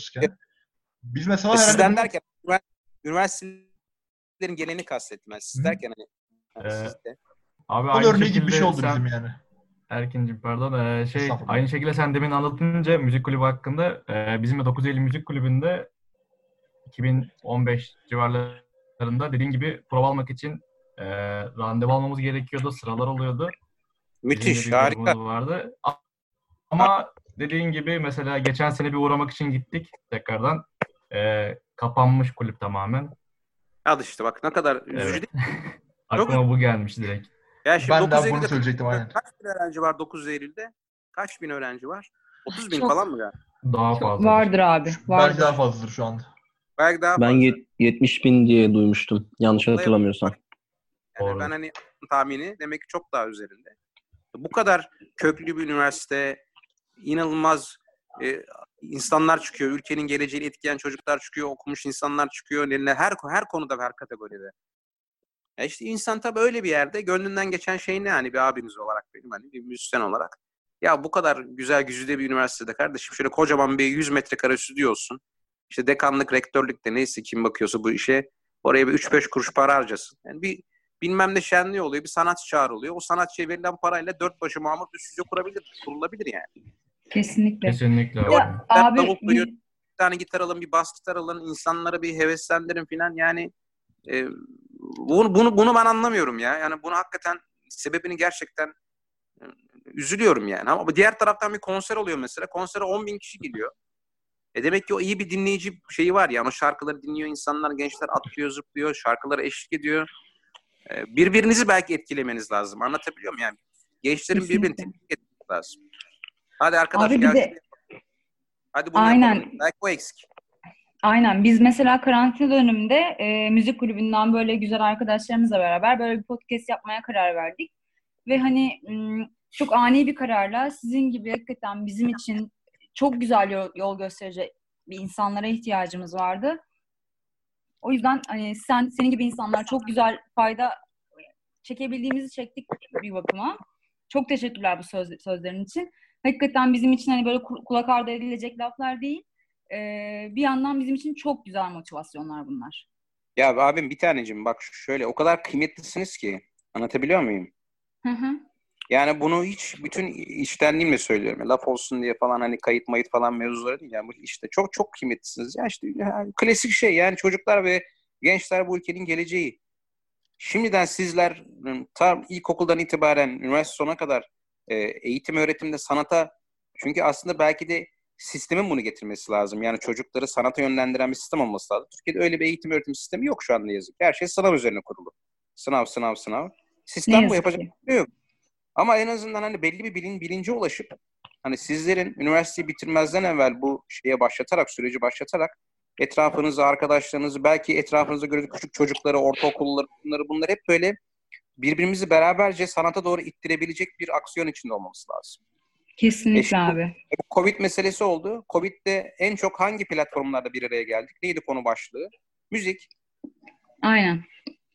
Biz mesela E, herhalde sizden derken ünivers- üniversitelerin geleni kastettim ben. Siz Hı. derken hani. hani Ee, siz de. Abi aynı örneği gibi bir şey oldu sen- bizim yani. Erkin'cim pardon. Ee, şey aynı şekilde sen demin anlatınca müzik kulübü hakkında e, bizim de 9 Eylül Müzik Kulübü'nde 2015 civarlarında dediğin gibi prova almak için e, randevu almamız gerekiyordu. Sıralar oluyordu. Müthiş, bir harika. vardı. Ama dediğin gibi mesela geçen sene bir uğramak için gittik tekrardan. E, kapanmış kulüp tamamen. Al işte bak ne kadar üzücü Evet. değil mi? Aklıma bu gelmiş direkt. Ya şimdi Ben de 9 bunu Eylül'de söyleyecektim, aynen. Kaç bin öğrenci var 9 Eylül'de? Kaç bin öğrenci var? 30 bin Çok. falan mı galiba? Daha fazla. Vardır abi. Vardır. Belki daha fazladır şu anda. Belki daha Ben fazla. yet- 70 bin diye duymuştum. Yanlış hatırlamıyorsam. Yani Doğru. ben hani tahmini demek ki çok daha üzerinde. Bu kadar köklü bir üniversite, inanılmaz e, insanlar çıkıyor, ülkenin geleceğini etkileyen çocuklar çıkıyor, okumuş insanlar çıkıyor, her her konuda her kategoride. Ya işte insan tabii öyle bir yerde gönlünden geçen şey ne hani bir abiniz olarak benim hani bir müzisyen olarak. Ya bu kadar güzel güzide bir üniversitede kardeşim şöyle kocaman bir 100 metrekare stüdyo olsun. İşte dekanlık, rektörlük de neyse kim bakıyorsa bu işe oraya bir 3-5 kuruş para harcasın. Yani bir bilmem ne şenliği oluyor, bir sanatçı çağrılıyor. O sanatçıya verilen parayla dört başı mamur bir stüdyo kurabilir, kurulabilir yani. Kesinlikle. Kesinlikle. Ya. Ben abi davul duyuyor- Bir tane gitar alın, bir bas gitar alın, insanlara bir heveslendirin filan. Yani e, bunu, bunu, bunu ben anlamıyorum ya. Yani bunu hakikaten sebebini gerçekten e, üzülüyorum yani. Ama diğer taraftan bir konser oluyor mesela. Konsere 10 bin kişi geliyor. E demek ki o iyi bir dinleyici şeyi var yani. O şarkıları dinliyor insanlar, gençler atlıyor, zıplıyor, şarkılara eşlik ediyor. E, birbirinizi belki etkilemeniz lazım. Anlatabiliyor muyum yani? Gençlerin birbirini tebrik etmesi lazım. Hadi arkadaş Abi gel. de- Hadi bunu Aynen. yapalım. Belki o eksik. Aynen. Biz mesela karantina döneminde e, müzik kulübünden böyle güzel arkadaşlarımızla beraber böyle bir podcast yapmaya karar verdik. Ve hani çok ani bir kararla sizin gibi hakikaten bizim için çok güzel yol, yol gösterecek bir insanlara ihtiyacımız vardı. O yüzden hani sen senin gibi insanlar çok güzel fayda çekebildiğimizi çektik bir bakıma. Çok teşekkürler bu söz, sözlerin için. Hakikaten bizim için hani böyle ku- kulak ardı edilecek laflar değil. Ee, bir yandan bizim için çok güzel motivasyonlar bunlar. Ya abim bir tanecim bak şöyle o kadar kıymetlisiniz ki anlatabiliyor muyum? Hı hı. Yani bunu hiç bütün içtenliğimle söylüyorum. Laf olsun diye falan hani kayıt mayıt falan mevzuları değil. Yani bu işte çok çok kıymetlisiniz. Ya işte yani klasik şey yani çocuklar ve gençler bu ülkenin geleceği. Şimdiden sizler tam ilkokuldan itibaren üniversite sonuna kadar e, eğitim öğretimde sanata çünkü aslında belki de sistemin bunu getirmesi lazım. Yani çocukları sanata yönlendiren bir sistem olması lazım. Türkiye'de öyle bir eğitim öğretim sistemi yok şu anda yazık. Her şey sınav üzerine kurulu. Sınav, sınav, sınav. Sistem bu yapacak bir şey yok. Ama en azından hani belli bir bilin, bilince ulaşıp hani sizlerin üniversiteyi bitirmezden evvel bu şeye başlatarak, süreci başlatarak etrafınızı, arkadaşlarınızı, belki etrafınızda gördüğünüz küçük çocukları, ortaokulları, bunları bunlar hep böyle birbirimizi beraberce sanata doğru ittirebilecek bir aksiyon içinde olmamız lazım. Kesinlikle E şimdi- abi. Covid meselesi oldu. Covid'de en çok hangi platformlarda bir araya geldik? Neydi konu başlığı? Müzik. Aynen.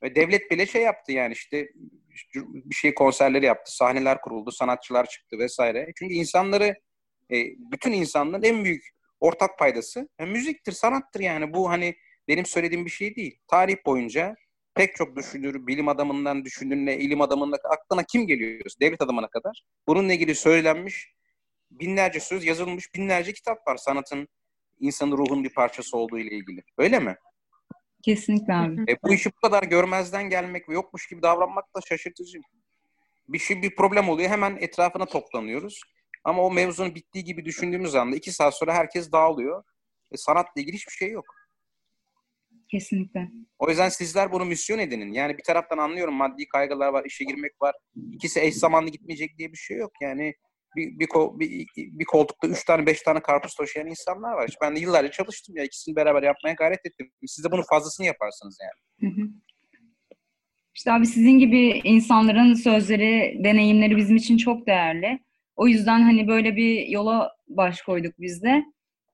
Devlet bile şey yaptı yani işte bir şey konserleri yaptı, sahneler kuruldu, sanatçılar çıktı vesaire. Çünkü insanları, e, bütün insanların en büyük ortak paydası e, müziktir, sanattır yani. Bu hani benim söylediğim bir şey değil. Tarih boyunca pek çok düşünür, bilim adamından düşünürüne, ilim adamına aklına kim geliyor? Devlet adamına kadar. Bununla ilgili söylenmiş binlerce söz yazılmış, binlerce kitap var sanatın insanın ruhun bir parçası olduğu ile ilgili. Öyle mi? Kesinlikle abi. E, bu işi bu kadar görmezden gelmek ve yokmuş gibi davranmak da şaşırtıcı. Bir şey bir problem oluyor hemen etrafına toplanıyoruz. Ama o mevzunun bittiği gibi düşündüğümüz anda iki saat sonra herkes dağılıyor. E, sanatla ilgili hiçbir şey yok. Kesinlikle. O yüzden sizler bunu misyon edinin. Yani bir taraftan anlıyorum maddi kaygılar var, işe girmek var. İkisi eş zamanlı gitmeyecek diye bir şey yok. Yani bir, bir, bir, bir koltukta üç tane beş tane karpuz taşıyan insanlar var. İşte ben de yıllarca çalıştım ya ikisini beraber yapmaya gayret ettim. Siz de bunun fazlasını yaparsınız yani. Hı. İşte abi sizin gibi insanların sözleri, deneyimleri bizim için çok değerli. O yüzden hani böyle bir yola baş koyduk biz de.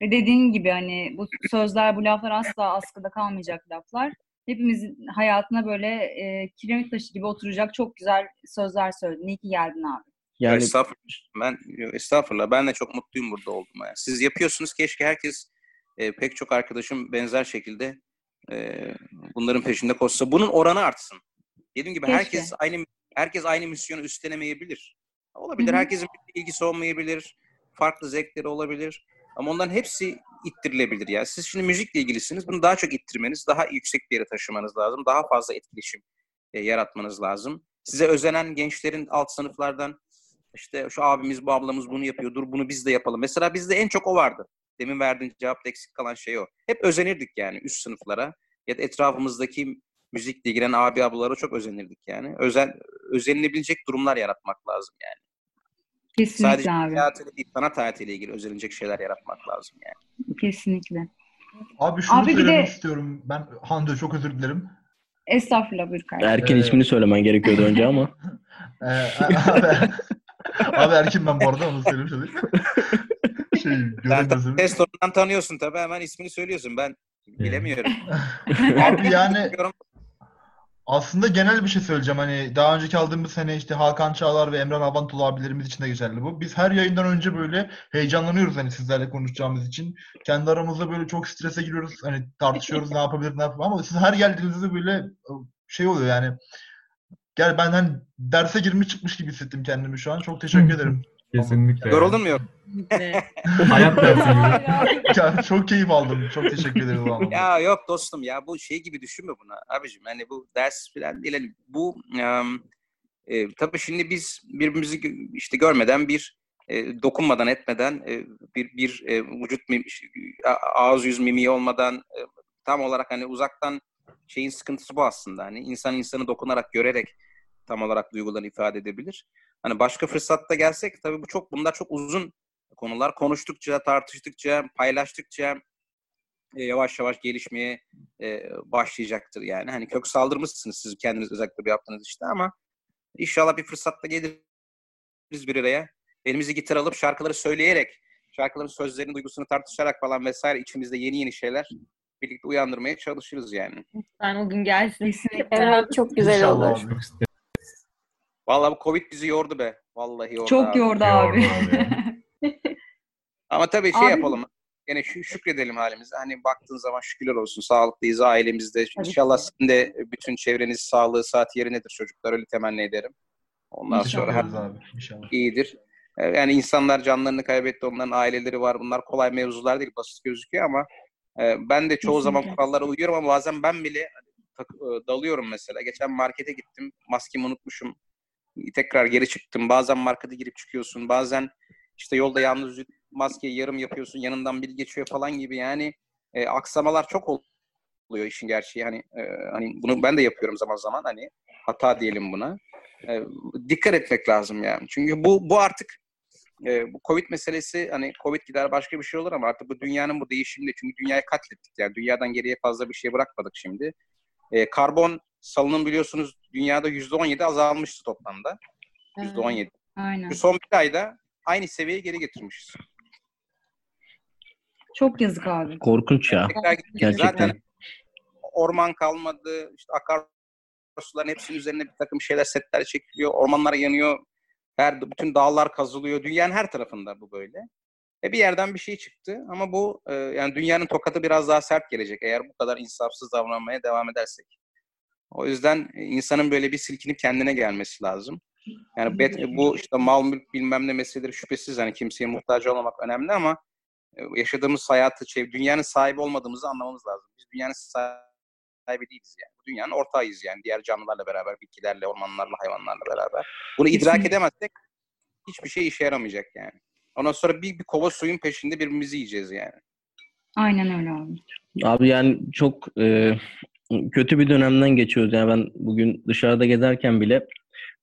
Ve dediğin gibi hani bu sözler, bu laflar asla askıda kalmayacak laflar. Hepimizin hayatına böyle e, kiremit taşı gibi oturacak çok güzel sözler söyledin. İyi ki geldin abi. Yani Estağfurullah. Ben estağfurullah. Ben de çok mutluyum burada olduğuma. Yani. Siz yapıyorsunuz. Keşke herkes e, pek çok arkadaşım benzer şekilde e, bunların peşinde koşsa. Bunun oranı artsın. Dediğim gibi Keşke. herkes aynı herkes aynı misyonu üstlenemeyebilir. Olabilir. Hı hı. Herkesin bir ilgisi olmayabilir. Farklı zevkleri olabilir. Ama onların hepsi ittirilebilir ya. Siz şimdi müzikle ilgilisiniz. Bunu daha çok ittirmeniz, daha yüksek bir yere taşımanız lazım. Daha fazla etkileşim e, yaratmanız lazım. Size özenen gençlerin alt sınıflardan işte şu abimiz bu ablamız bunu yapıyor. Dur bunu biz de yapalım. Mesela bizde en çok o vardı. Demin verdiğin cevapta eksik kalan şey o. Hep özenirdik yani üst sınıflara ya da etrafımızdaki müzikle ilgilen abi ablalara çok özenirdik yani. Özen özenilebilecek durumlar yaratmak lazım yani. Kesinlikle Sadece abi. hayatıyla değil, sanat hayatıyla ilgili özelinecek şeyler yaratmak lazım yani. Kesinlikle. Abi şunu Abi söylemek de- istiyorum. Ben Hande çok özür dilerim. Estağfurullah buyur kardeşim. Erken Ee, ismini söylemen gerekiyordu önce ama. Ee, abi, abi Erkin ben bu arada onu söylemiş olayım. şey, Sen göremezim. test sorundan tanıyorsun tabii hemen ismini söylüyorsun. Ben bilemiyorum. Abi yani aslında genel bir şey söyleyeceğim. Hani daha önceki aldığımız sene işte Hakan Çağlar ve Emran Avantolu abilerimiz için de geçerli bu. Biz her yayından önce böyle heyecanlanıyoruz hani sizlerle konuşacağımız için. Kendi aramızda böyle çok strese giriyoruz. Hani tartışıyoruz ne yapabilir ne yapabilir ama siz her geldiğinizde böyle şey oluyor yani. Gel ben hani derse girmiş çıkmış gibi hissettim kendimi şu an. Çok teşekkür ederim. Kesinlikle. Yoruldun mu yok? Hayat dersi gibi. Ya, çok keyif aldım. Çok teşekkür ederim. anlamda. Ya yok dostum ya bu şey gibi düşünme bunu abicim. Hani bu ders falan değil. Hani bu em, e, tabii şimdi biz birbirimizi işte görmeden bir e, dokunmadan etmeden e, bir bir e, vücut mim, ağız yüz mimiği olmadan e, tam olarak hani uzaktan şeyin sıkıntısı bu aslında. Hani insan insanı dokunarak görerek tam olarak duygularını ifade edebilir. Hani başka fırsatta gelsek tabii bu çok bunlar çok uzun konular. Konuştukça, tartıştıkça, paylaştıkça e, yavaş yavaş gelişmeye e, başlayacaktır yani. Hani kök saldırmışsınız siz kendiniz özellikle bir yaptığınız işte ama inşallah bir fırsatta geliriz bir araya. Elimizi gitar alıp şarkıları söyleyerek, şarkıların sözlerini, duygusunu tartışarak falan vesaire içimizde yeni yeni şeyler birlikte uyandırmaya çalışırız yani. Sen o gün gelsin. Evet çok güzel İnşallah olur. Vallahi bu Covid bizi yordu be. Vallahi yordu Çok abi. yordu abi. Ama tabii şey Abi- yapalım. Gene şü- şükredelim halimize. Hani baktığın zaman şükürler olsun. Sağlıklıyız ailemizde. Tabii İnşallah ki. sizin de bütün çevreniz sağlığı, saat yerindedir çocuklar. Öyle temenni ederim. Ondan Teşekkür sonra abi. İnşallah. iyidir. Yani insanlar canlarını kaybetti. Onların aileleri var. Bunlar kolay mevzular değil. Basit gözüküyor ama e, ben de çoğu zaman Kesinlikle. kurallara uyuyorum ama bazen ben bile hani, dalıyorum mesela. Geçen markete gittim. Maskemi unutmuşum. Tekrar geri çıktım. Bazen markete girip çıkıyorsun. Bazen işte yolda yalnız maskeyi yarım yapıyorsun. Yanından biri geçiyor falan gibi. Yani e, aksamalar çok oluyor işin gerçeği. Hani e, hani bunu ben de yapıyorum zaman zaman. Hani hata diyelim buna. E, dikkat etmek lazım yani. Çünkü bu bu artık e, bu Covid meselesi hani Covid gider başka bir şey olur ama artık bu dünyanın bu değişiminde çünkü dünyayı katlettik yani dünyadan geriye fazla bir şey bırakmadık şimdi. E, karbon salınım biliyorsunuz dünyada %17 azalmıştı toplamda. %17. Aynen. Şu son bir ayda aynı seviyeye geri getirmişiz. Çok yazık abi. Korkunç ya. Gerçekten. Zaten orman kalmadı. İşte akarsuların hepsinin üzerine bir takım şeyler setler çekiliyor. Ormanlar yanıyor. Her bütün dağlar kazılıyor. Dünyanın her tarafında bu böyle. E bir yerden bir şey çıktı ama bu e, yani dünyanın tokadı biraz daha sert gelecek eğer bu kadar insafsız davranmaya devam edersek. O yüzden e, insanın böyle bir silkinip kendine gelmesi lazım. Yani bet, bu işte mal mülk bilmem ne meseleleri şüphesiz hani kimseye muhtaç olmamak önemli ama e, yaşadığımız hayatı, şey, dünyanın sahibi olmadığımızı anlamamız lazım. Biz dünyanın sahibi değiliz yani. Bu dünyanın ortağıyız yani. Diğer canlılarla beraber, bitkilerle, ormanlarla, hayvanlarla beraber. Bunu idrak edemezsek hiçbir şey işe yaramayacak yani. Ondan sonra bir, bir kova suyun peşinde birbirimizi yiyeceğiz yani. Aynen öyle abi. Abi yani çok e, kötü bir dönemden geçiyoruz. Yani ben bugün dışarıda gezerken bile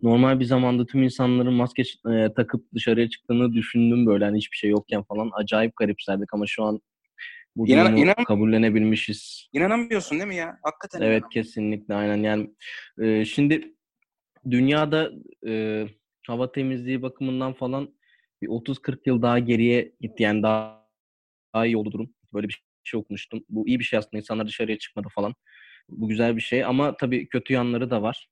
normal bir zamanda tüm insanların maske e, takıp dışarıya çıktığını düşündüm böyle hani hiçbir şey yokken falan. Acayip garipserdik ama şu an bu İnan- durumu inan- kabullenebilmişiz. İnanamıyorsun değil mi ya? Hakikaten Evet kesinlikle aynen yani e, şimdi dünyada e, hava temizliği bakımından falan bir 30-40 yıl daha geriye gitti yani daha, daha iyi oldu durum. Böyle bir şey okumuştum. Bu iyi bir şey aslında insanlar dışarıya çıkmadı falan. Bu güzel bir şey ama tabii kötü yanları da var.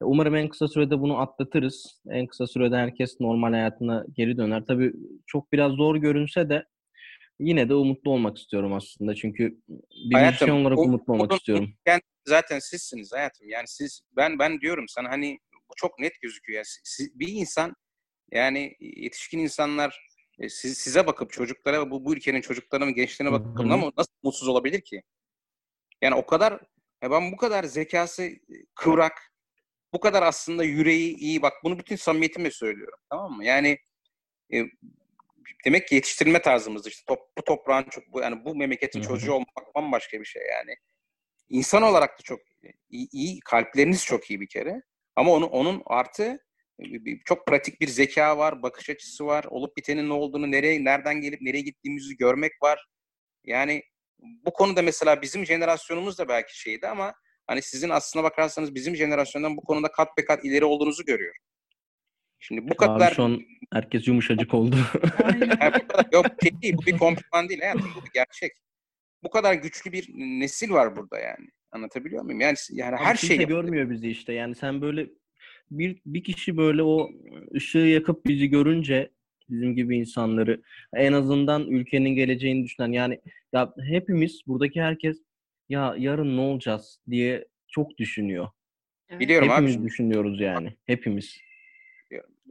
E, Umarım en kısa sürede bunu atlatırız. En kısa sürede herkes normal hayatına geri döner. Tabii çok biraz zor görünse de yine de umutlu olmak istiyorum aslında. Çünkü bir Hayatım, olarak bu- umutlu olmak istiyorum. Yani zaten sizsiniz hayatım. Yani siz ben ben diyorum sana hani çok net gözüküyor. Yani siz- bir insan yani yetişkin insanlar e, siz, size bakıp çocuklara bu, bu ülkenin çocuklarına gençlerine bakıp ama nasıl mutsuz olabilir ki? Yani o kadar ya ben bu kadar zekası e, kıvrak, bu kadar aslında yüreği iyi bak bunu bütün samimiyetimle söylüyorum tamam mı? Yani e, demek ki yetiştirme tarzımız işte top, bu toprağın çok bu yani bu memleketin çocuğu olmak bambaşka bir şey yani. İnsan olarak da çok iyi, iyi kalpleriniz çok iyi bir kere. Ama onu onun artı çok pratik bir zeka var, bakış açısı var. Olup bitenin ne olduğunu, nereye nereden gelip nereye gittiğimizi görmek var. Yani bu konuda mesela bizim jenerasyonumuz da belki şeydi ama hani sizin aslına bakarsanız bizim jenerasyondan bu konuda kat be kat ileri olduğunuzu görüyor. Şimdi bu kadar... Abi şu an herkes yumuşacık oldu. yani bu kadar, yok şey değil, bu bir kompliman değil hayatım, bu bir gerçek. Bu kadar güçlü bir nesil var burada yani. Anlatabiliyor muyum? Yani yani her şey görmüyor bizi işte. Yani sen böyle bir bir kişi böyle o ışığı yakıp bizi görünce bizim gibi insanları en azından ülkenin geleceğini düşünen yani ya hepimiz buradaki herkes ya yarın ne olacağız diye çok düşünüyor. Biliyorum hepimiz abi. düşünüyoruz yani. Hepimiz.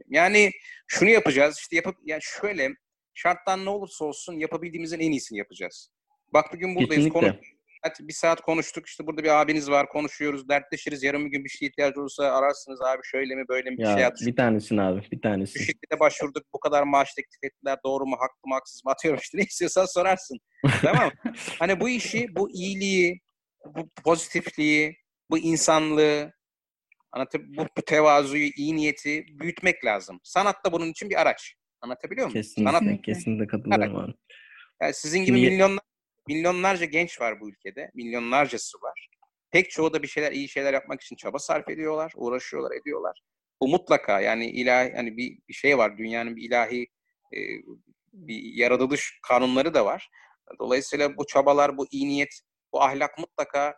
Yani şunu yapacağız işte yapıp yani şöyle şarttan ne olursa olsun yapabildiğimizin en iyisini yapacağız. Bak bugün buradayız. Konu, bir saat konuştuk. İşte burada bir abiniz var. Konuşuyoruz. Dertleşiriz. Yarın bir gün bir şey ihtiyacı olursa ararsınız abi şöyle mi böyle mi bir ya, şey atıştık. Bir tanesin abi. Bir tanesi. Şu şirkete başvurduk. Bu kadar maaş teklif ettiler. Doğru mu? Haklı mı? Haksız mı? Atıyorum işte. Ne istiyorsan sorarsın. tamam Hani bu işi, bu iyiliği, bu pozitifliği, bu insanlığı, anlatıp bu, bu tevazuyu, iyi niyeti büyütmek lazım. Sanat da bunun için bir araç. Anlatabiliyor muyum? Kesinlikle, Sanat, kesinlikle katılıyorum abi. Yani sizin gibi Şimdi... milyonlar milyonlarca genç var bu ülkede. Milyonlarcası var. Pek çoğu da bir şeyler, iyi şeyler yapmak için çaba sarf ediyorlar, uğraşıyorlar, ediyorlar. Bu mutlaka yani ilahi hani bir, bir şey var. Dünyanın bir ilahi e, bir yaratılış kanunları da var. Dolayısıyla bu çabalar, bu iyi niyet, bu ahlak mutlaka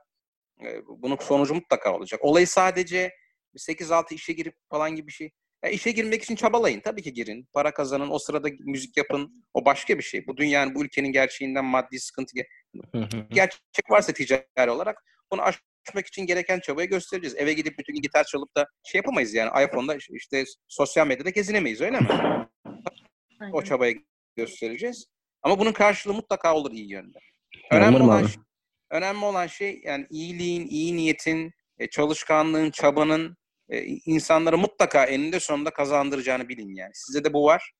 e, bunun sonucu mutlaka olacak. Olayı sadece 8-6 işe girip falan gibi bir şey ya işe girmek için çabalayın. Tabii ki girin. Para kazanın. O sırada müzik yapın. O başka bir şey. Bu dünyanın, bu ülkenin gerçeğinden maddi sıkıntı gerçek varsa ticari olarak bunu aşmak için gereken çabayı göstereceğiz. Eve gidip bütün gün gitar çalıp da şey yapamayız yani. iPhone'da işte sosyal medyada gezinemeyiz öyle mi? o çabayı göstereceğiz. Ama bunun karşılığı mutlaka olur iyi yönde. Önemli olan, şey, önemli olan şey yani iyiliğin, iyi niyetin, e, çalışkanlığın, çabanın e, mutlaka eninde sonunda kazandıracağını bilin yani. Size de bu var.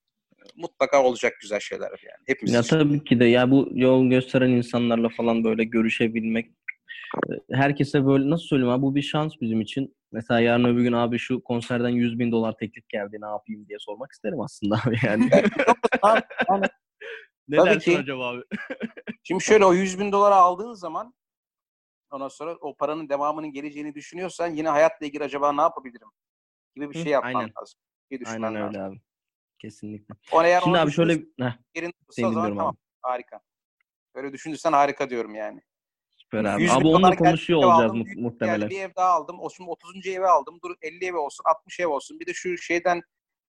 Mutlaka olacak güzel şeyler yani. Hepimiz ya için. tabii ki de ya bu yol gösteren insanlarla falan böyle görüşebilmek e, herkese böyle nasıl söyleyeyim abi bu bir şans bizim için. Mesela yarın öbür gün abi şu konserden 100 bin dolar teklif geldi ne yapayım diye sormak isterim aslında abi yani. ne Tabii dersin ki. acaba abi? Şimdi şöyle o 100 bin dolara aldığın zaman Ondan sonra o paranın devamının geleceğini düşünüyorsan yine hayatla ilgili acaba ne yapabilirim gibi bir şey yapman Aynen. lazım. Bir Aynen öyle lazım. abi. Kesinlikle. O eğer Şimdi abi şöyle heh, yerin o zaman tamam. Abi. Harika. Böyle düşünürsen harika diyorum yani. Süper abi. Abi onunla konuşuyor olacağız aldım, muhtemelen. bir ev daha aldım. O şimdi 30. evi aldım. Dur 50 ev olsun, 60 ev olsun. Bir de şu şeyden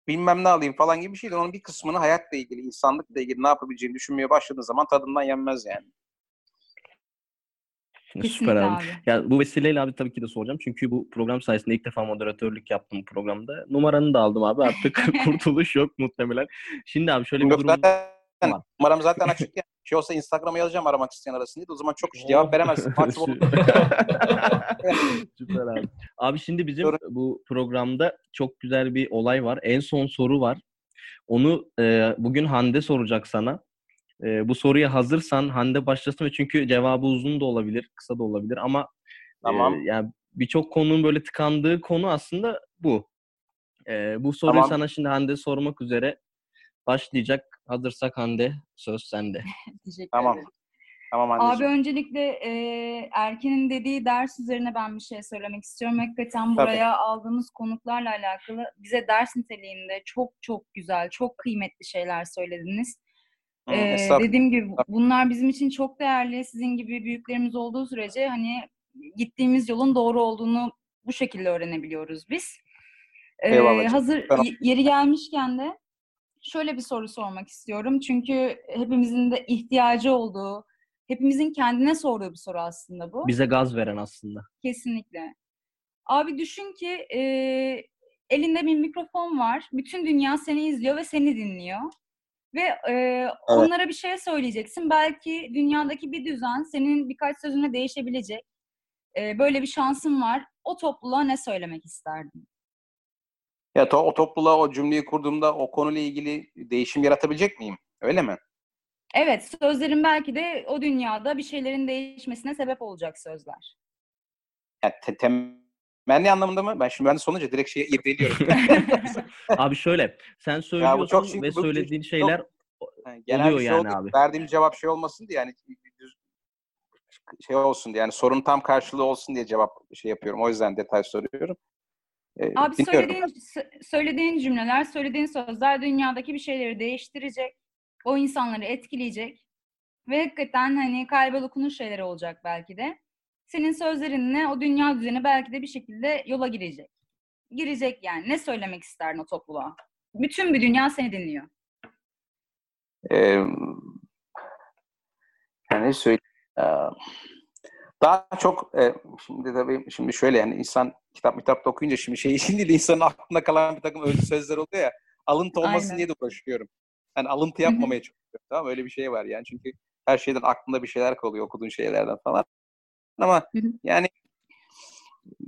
bilmem ne alayım falan gibi bir şeydi. Onun bir kısmını hayatla ilgili, insanlıkla ilgili ne yapabileceğini düşünmeye başladığın zaman tadından yenmez yani. Kesinlikle Süper abi. abi. Ya bu vesileyle abi tabii ki de soracağım. Çünkü bu program sayesinde ilk defa moderatörlük yaptım bu programda. Numaranı da aldım abi. Artık kurtuluş yok muhtemelen. Şimdi abi şöyle bir durum zaten, var. Numaram zaten açık ya. Şey olsa Instagram'a yazacağım aramak isteyen arasında. O zaman çok cevap veremezsin. Süper abi. Abi şimdi bizim bu programda çok güzel bir olay var. En son soru var. Onu e, bugün Hande soracak sana. E, bu soruya hazırsan Hande başlasın ve çünkü cevabı uzun da olabilir, kısa da olabilir ama tamam. e, yani birçok konunun böyle tıkandığı konu aslında bu. E, bu soruyu tamam. sana şimdi Hande sormak üzere başlayacak. Hazırsak Hande söz sende. Teşekkür tamam. ederim. Tamam anneciğim. Abi öncelikle e, Erkin'in dediği ders üzerine ben bir şey söylemek istiyorum. Hakikaten buraya Tabii. aldığımız konuklarla alakalı bize ders niteliğinde çok çok güzel, çok kıymetli şeyler söylediniz. Ee, dediğim gibi bunlar bizim için çok değerli. Sizin gibi büyüklerimiz olduğu sürece hani gittiğimiz yolun doğru olduğunu bu şekilde öğrenebiliyoruz biz. Ee, hazır tamam. yeri gelmişken de şöyle bir soru sormak istiyorum. Çünkü hepimizin de ihtiyacı olduğu, hepimizin kendine sorduğu bir soru aslında bu. Bize gaz veren aslında. Kesinlikle. Abi düşün ki e, elinde bir mikrofon var. Bütün dünya seni izliyor ve seni dinliyor. Ve e, evet. onlara bir şey söyleyeceksin. Belki dünyadaki bir düzen senin birkaç sözüne değişebilecek. E, böyle bir şansın var. O topluluğa ne söylemek isterdin? Ya to- o topluluğa o cümleyi kurduğumda o konuyla ilgili değişim yaratabilecek miyim? Öyle mi? Evet, sözlerin belki de o dünyada bir şeylerin değişmesine sebep olacak sözler. Ya te- Menli anlamında mı? Ben şimdi ben de sonuca direkt şey irdeliyorum. abi şöyle, sen söylüyorsun çok, şimdi, ve söylediğin çok, şeyler yani oluyor şey yani oldu, abi. Verdiğim cevap şey olmasın diye yani şey olsun diye yani sorun tam karşılığı olsun diye cevap şey yapıyorum. O yüzden detay soruyorum. Ee, Abi söylediğin, söylediğin cümleler, söylediğin sözler dünyadaki bir şeyleri değiştirecek. O insanları etkileyecek. Ve hakikaten hani kalbe dokunur şeyler olacak belki de. Senin sözlerinle o dünya düzeni belki de bir şekilde yola girecek. Girecek yani. Ne söylemek isterdin o topluluğa? Bütün bir dünya seni dinliyor. Ee, yani söyle daha çok e, şimdi tabii şimdi şöyle yani insan kitap kitap okuyunca şimdi şey şimdi de insanın aklında kalan bir takım özlü sözler oluyor ya alıntı olmasın Aynen. diye de uğraşıyorum. Yani alıntı yapmamaya çalışıyorum. Tamam öyle bir şey var yani çünkü her şeyden aklında bir şeyler kalıyor okuduğun şeylerden falan. Ama yani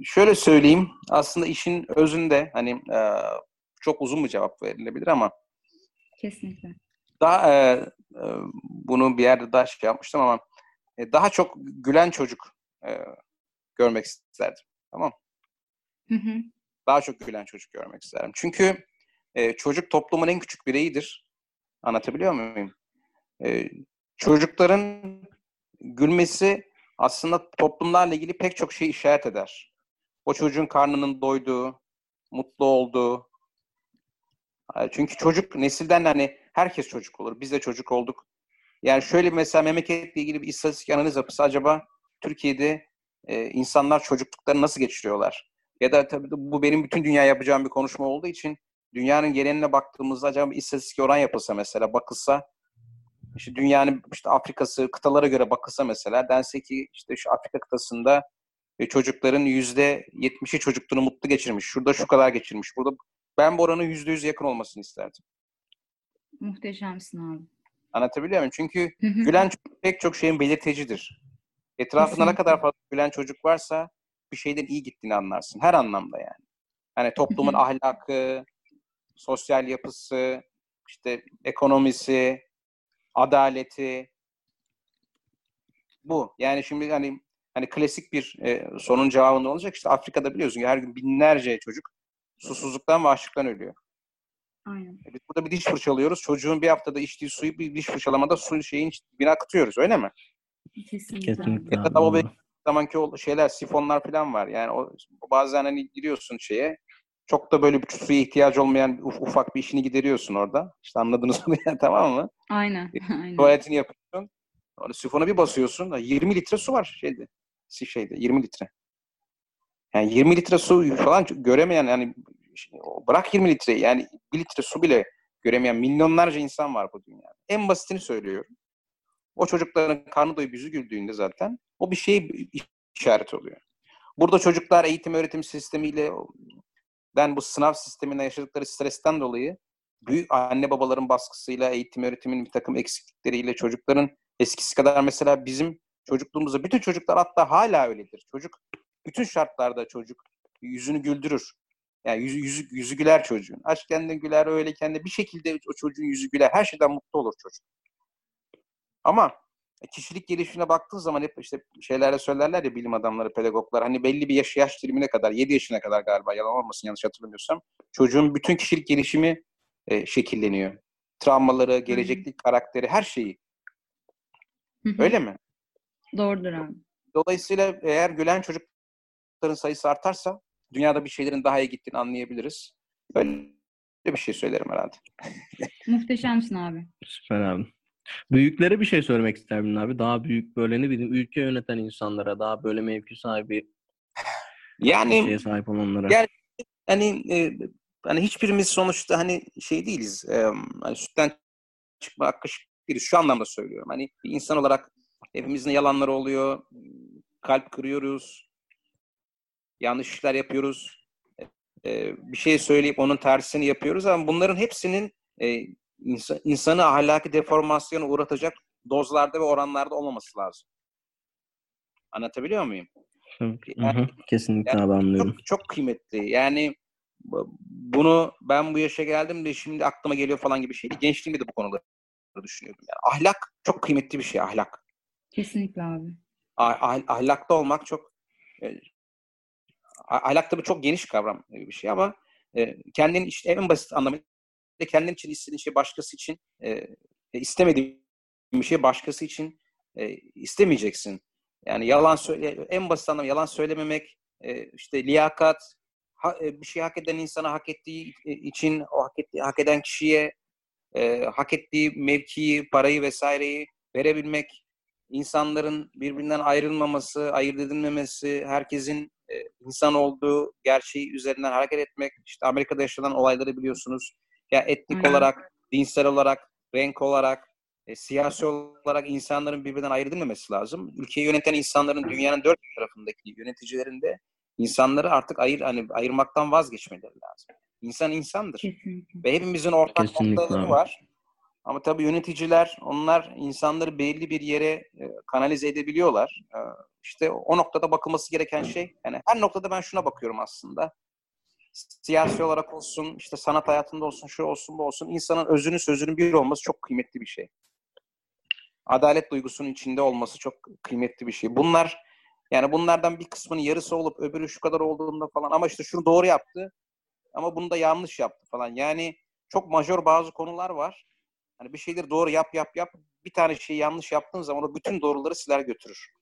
şöyle söyleyeyim aslında işin özünde hani e, çok uzun bir cevap verilebilir ama kesinlikle. Daha e, e, bunu bir yerde daha şey yapmıştım ama e, daha çok gülen çocuk e, görmek isterdim. Tamam hı hı. Daha çok gülen çocuk görmek isterdim. Çünkü e, çocuk toplumun en küçük bireyidir. Anlatabiliyor muyum? E, çocukların gülmesi aslında toplumlarla ilgili pek çok şey işaret eder. O çocuğun karnının doyduğu, mutlu olduğu. Çünkü çocuk nesilden hani herkes çocuk olur. Biz de çocuk olduk. Yani şöyle mesela memleketle ilgili bir istatistik analiz yapısı acaba Türkiye'de e, insanlar çocukluklarını nasıl geçiriyorlar? Ya da tabii bu benim bütün dünya yapacağım bir konuşma olduğu için dünyanın geneline baktığımızda acaba bir istatistik oran yapılsa mesela bakılsa işte dünyanın işte Afrikası kıtalara göre bakılsa mesela dense ki işte şu Afrika kıtasında e, çocukların yüzde yetmişi çocukluğunu mutlu geçirmiş. Şurada şu kadar geçirmiş. Burada ben bu oranın yüzde yüz yakın olmasını isterdim. Muhteşemsin abi. Anlatabiliyor muyum? Çünkü gülen çocuk pek çok şeyin belirtecidir. Etrafında ne kadar fazla gülen çocuk varsa bir şeyden iyi gittiğini anlarsın. Her anlamda yani. Hani toplumun ahlakı, sosyal yapısı, işte ekonomisi, adaleti bu. Yani şimdi hani hani klasik bir e, sorunun cevabında olacak. İşte Afrika'da biliyorsun ki her gün binlerce çocuk susuzluktan ve açlıktan ölüyor. Aynen. E, biz burada bir diş fırçalıyoruz. Çocuğun bir haftada içtiği suyu bir diş fırçalamada su şeyin dibine akıtıyoruz. Öyle mi? Kesinlikle. Kesinlikle. Ya da o zamanki o şeyler, sifonlar falan var. Yani o bazen hani giriyorsun şeye çok da böyle bir suya ihtiyacı olmayan uf, ufak bir işini gideriyorsun orada. İşte anladınız mı tamam mı? Aynen. Aynen. Tuvaletini yapıyorsun. Onu sifona bir basıyorsun. 20 litre su var şeyde. Şeyde 20 litre. Yani 20 litre su falan göremeyen yani bırak 20 litre yani 1 litre su bile göremeyen milyonlarca insan var bu dünyada. En basitini söylüyorum. O çocukların karnı doyup yüzü güldüğünde zaten o bir şey işaret oluyor. Burada çocuklar eğitim öğretim sistemiyle ben bu sınav sisteminde yaşadıkları stresten dolayı büyük anne babaların baskısıyla, eğitim öğretimin bir takım eksiklikleriyle çocukların eskisi kadar mesela bizim çocukluğumuzda bütün çocuklar hatta hala öyledir. Çocuk bütün şartlarda çocuk yüzünü güldürür. Yani yüzü, yüzü, yüzü güler çocuğun. Açken de güler, öyleyken de bir şekilde o çocuğun yüzü güler. Her şeyden mutlu olur çocuk. Ama kişilik gelişimine baktığı zaman hep işte şeylerle söylerler ya bilim adamları, pedagoglar hani belli bir yaş yaş dilimine kadar, 7 yaşına kadar galiba yalan olmasın yanlış hatırlamıyorsam çocuğun bütün kişilik gelişimi e, şekilleniyor. Travmaları, geleceklik karakteri, her şeyi. Öyle mi? Doğrudur abi. Dolayısıyla eğer gülen çocukların sayısı artarsa dünyada bir şeylerin daha iyi gittiğini anlayabiliriz. Böyle bir şey söylerim herhalde. Muhteşemsin abi. Süper abi. Büyüklere bir şey söylemek isterim abi. Daha büyük böyle ne bileyim ülke yöneten insanlara, daha böyle mevki sahibi yani şeye sahip olanlara. Yani hani e, hani hiçbirimiz sonuçta hani şey değiliz. E, hani sütten çıkma akış değiliz. Şu anlamda söylüyorum. Hani bir insan olarak hepimizin yalanları oluyor. Kalp kırıyoruz. Yanlış işler yapıyoruz. E, bir şey söyleyip onun tersini yapıyoruz ama bunların hepsinin e, insan, insanı ahlaki deformasyona uğratacak dozlarda ve oranlarda olmaması lazım. Anlatabiliyor muyum? Yani, Kesinlikle yani anlıyorum. Çok, çok kıymetli. Yani bunu ben bu yaşa geldim de şimdi aklıma geliyor falan gibi şeydi. Gençliğimde de bu konuları düşünüyordum. Yani ahlak çok kıymetli bir şey ahlak. Kesinlikle abi. Ah, ah, ahlakta olmak çok e, ahlak tabii çok geniş kavram bir şey ama e, kendin işte en basit anlamıyla kendin için istediğin şey başkası için e, istemediğin bir şey başkası için e, istemeyeceksin. Yani yalan söyle en basit anlamda yalan söylememek, e, işte liyakat, ha, e, bir şey hak eden insana hak ettiği için o hak ettiği hak eden kişiye e, hak ettiği mevkiyi, parayı vesaireyi verebilmek, insanların birbirinden ayrılmaması, ayırt edilmemesi, herkesin e, insan olduğu gerçeği üzerinden hareket etmek. İşte Amerika'da yaşanan olayları biliyorsunuz. Ya etnik hmm. olarak, dinsel olarak, renk olarak, e, siyasi olarak insanların birbirinden edilmemesi lazım. Ülkeyi yöneten insanların dünyanın dört tarafındaki yöneticilerin de insanları artık ayır hani ayırmaktan vazgeçmeleri lazım. İnsan insandır. Ve hepimizin ortak Kesinlikle. noktaları var. Ama tabii yöneticiler, onlar insanları belli bir yere e, kanalize edebiliyorlar. E, işte o noktada bakılması gereken şey, yani her noktada ben şuna bakıyorum aslında. Siyasi olarak olsun, işte sanat hayatında olsun, şu olsun, bu olsun. insanın özünü sözünün bir olması çok kıymetli bir şey. Adalet duygusunun içinde olması çok kıymetli bir şey. Bunlar, yani bunlardan bir kısmının yarısı olup öbürü şu kadar olduğunda falan ama işte şunu doğru yaptı ama bunu da yanlış yaptı falan. Yani çok majör bazı konular var Hani bir şeyleri doğru yap yap yap. Bir tane şeyi yanlış yaptığın zaman o bütün doğruları siler götürür.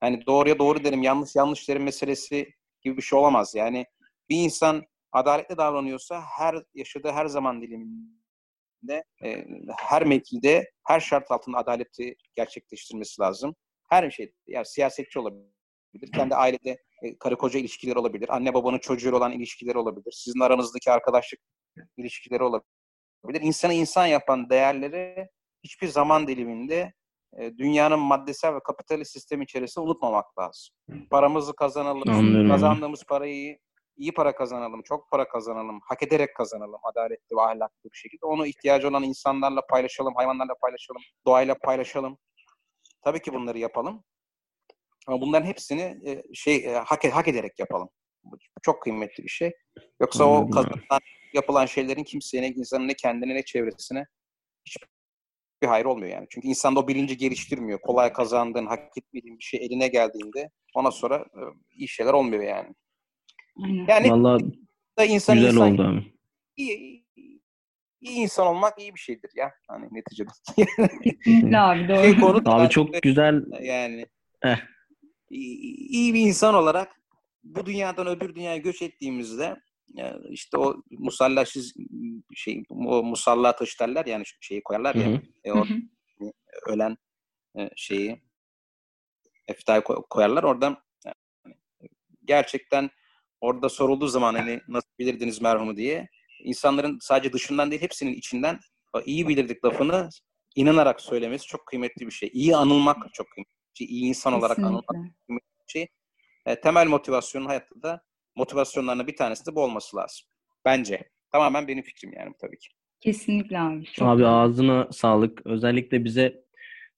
Hani doğruya doğru derim, yanlış yanlış derim meselesi gibi bir şey olamaz. Yani bir insan adaletli davranıyorsa her yaşadığı her zaman diliminde, e, her mevkide, her şart altında adaleti gerçekleştirmesi lazım. Her şey, yani siyasetçi olabilir, kendi ailede e, karı koca ilişkileri olabilir, anne babanın çocuğu olan ilişkileri olabilir, sizin aranızdaki arkadaşlık ilişkileri olabilir olabilir. İnsanı insan yapan değerleri hiçbir zaman diliminde e, dünyanın maddesel ve kapitalist sistemi içerisinde unutmamak lazım. Paramızı kazanalım, Anladım. kazandığımız parayı iyi para kazanalım, çok para kazanalım, hak ederek kazanalım adaletli ve ahlaklı bir şekilde. Onu ihtiyacı olan insanlarla paylaşalım, hayvanlarla paylaşalım, doğayla paylaşalım. Tabii ki bunları yapalım. Ama bunların hepsini e, şey e, hak, hak ederek yapalım. Bu çok kıymetli bir şey. Yoksa o kazanan yapılan şeylerin kimseye ne insanın ne kendine ne çevresine hiçbir hayır olmuyor yani. Çünkü insan da o bilinci geliştirmiyor. Kolay kazandığın, hak etmediğin bir şey eline geldiğinde ona sonra e, iyi şeyler olmuyor yani. Yani Vallahi da insan güzel insan, oldu abi. İyi, iyi insan olmak iyi bir şeydir ya. Hani neticede. Kesinlikle abi doğru. Şey, konu abi çok güzel. Yani eh. iyi, iyi bir insan olarak bu dünyadan öbür dünyaya göç ettiğimizde işte o musalla şey o musalla taşı derler yani şeyi koyarlar ya hı hı. E, o ölen e, şeyi eftayı koyarlar oradan yani, gerçekten orada sorulduğu zaman hani nasıl bilirdiniz merhumu diye insanların sadece dışından değil hepsinin içinden iyi bilirdik lafını inanarak söylemesi çok kıymetli bir şey. İyi anılmak çok kıymetli bir şey. İyi insan olarak Kesinlikle. anılmak çok kıymetli bir şey. E, temel motivasyonun hayatta da motivasyonlarından bir tanesi de bu olması lazım. Bence. Tamamen benim fikrim yani tabii ki. Kesinlikle abi. Çok abi ağzına sağlık. Özellikle bize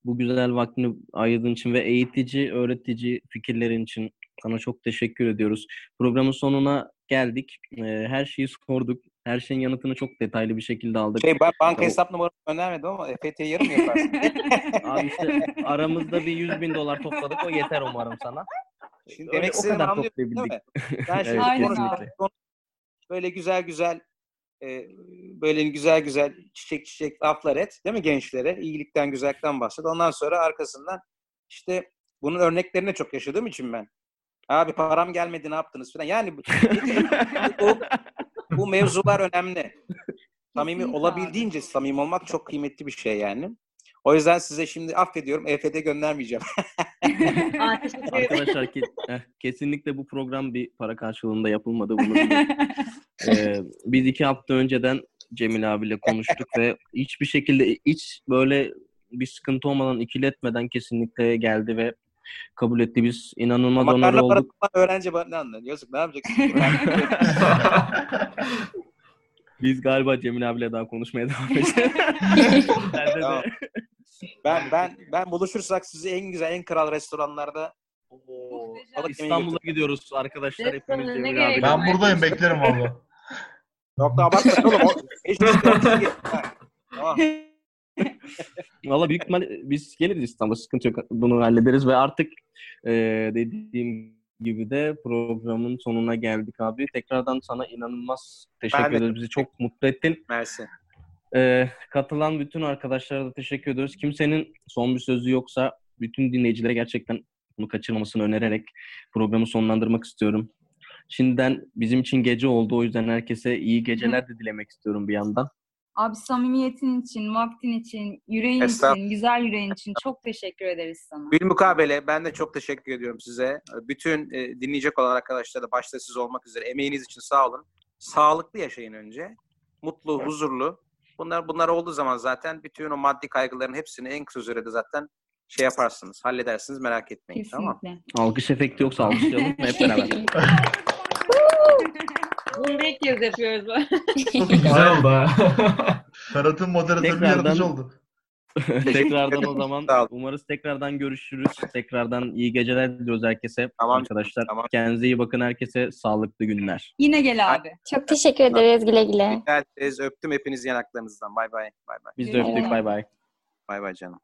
bu güzel vaktini ayırdığın için ve eğitici, öğretici fikirlerin için sana çok teşekkür ediyoruz. Programın sonuna geldik. Ee, her şeyi sorduk. Her şeyin yanıtını çok detaylı bir şekilde aldık. Şey ben banka hesap numaramı önermedim ama EFT'ye yarım yaparsın. Abi işte aramızda bir 100 bin dolar topladık. O yeter umarım sana. Şimdi Öyle, demek o kadar toplayabildik. Ben şimdi evet, böyle güzel güzel e, böyle güzel güzel çiçek çiçek laflar et değil mi gençlere? İyilikten, güzellikten bahset. Ondan sonra arkasından işte bunun örneklerini çok yaşadığım için ben. Abi param gelmedi ne yaptınız falan. Yani bu, bu, bu mevzular önemli. Samimi olabildiğince samimi olmak çok kıymetli bir şey yani. O yüzden size şimdi affediyorum. EFT göndermeyeceğim. Arkadaşlar ki, eh, kesinlikle bu program bir para karşılığında yapılmadı. Bunu ee, biz iki hafta önceden Cemil abiyle konuştuk ve hiçbir şekilde hiç böyle bir sıkıntı olmadan ikiletmeden kesinlikle geldi ve kabul etti. Biz inanılmaz onarı olduk. öğrenci ne anlıyor? Yazık ne yapacaksın? Biz galiba Cemil abiyle daha konuşmaya devam edeceğiz. tamam. Ben ben ben buluşursak sizi en güzel en kral restoranlarda Oo, İstanbul'a gidiyoruz arkadaşlar hepimiz Cemil abi. Ben buradayım beklerim valla. Yok da abartma oğlum. Valla büyük ihtimal biz geliriz İstanbul'a sıkıntı yok. Bunu hallederiz ve artık e, dediğim gibi de programın sonuna geldik abi. Tekrardan sana inanılmaz teşekkür Ben de ederiz. Bizi çok mutlu ettin. Mersi. Ee, katılan bütün arkadaşlara da teşekkür ediyoruz. Kimsenin son bir sözü yoksa bütün dinleyicilere gerçekten bunu kaçırmamasını önererek programı sonlandırmak istiyorum. Şimdiden bizim için gece oldu. O yüzden herkese iyi geceler de dilemek istiyorum bir yandan. Abi samimiyetin için, vaktin için, yüreğin Estağfurullah. için, güzel yüreğin için çok teşekkür ederiz sana. Bilmukabele ben de çok teşekkür ediyorum size. Bütün e, dinleyecek olan arkadaşlara da başta siz olmak üzere emeğiniz için sağ olun. Sağlıklı yaşayın önce. Mutlu, huzurlu. Bunlar bunlar olduğu zaman zaten bütün o maddi kaygıların hepsini en kısa sürede zaten şey yaparsınız, halledersiniz merak etmeyin. Tamam. Kesinlikle. Alkış efekti yoksa alkışlayalım hep beraber. Bunu da ilk kez yapıyoruz. Çok güzel oldu ha. Ferhat'ın moderatörü Tekrardan- yaratıcı oldu. tekrardan o zaman Sağ umarız tekrardan görüşürüz. Tekrardan iyi geceler diliyoruz herkese Tamam, arkadaşlar. tamam. Kendinize iyi bakın herkese. Sağlıklı günler. Yine gel abi. Çok teşekkür ederiz güle güle. Herkes öptüm hepinizi yanaklarınızdan. Bay bay. Bay bay. Biz de öptük. Bay bay. Bay bay canım.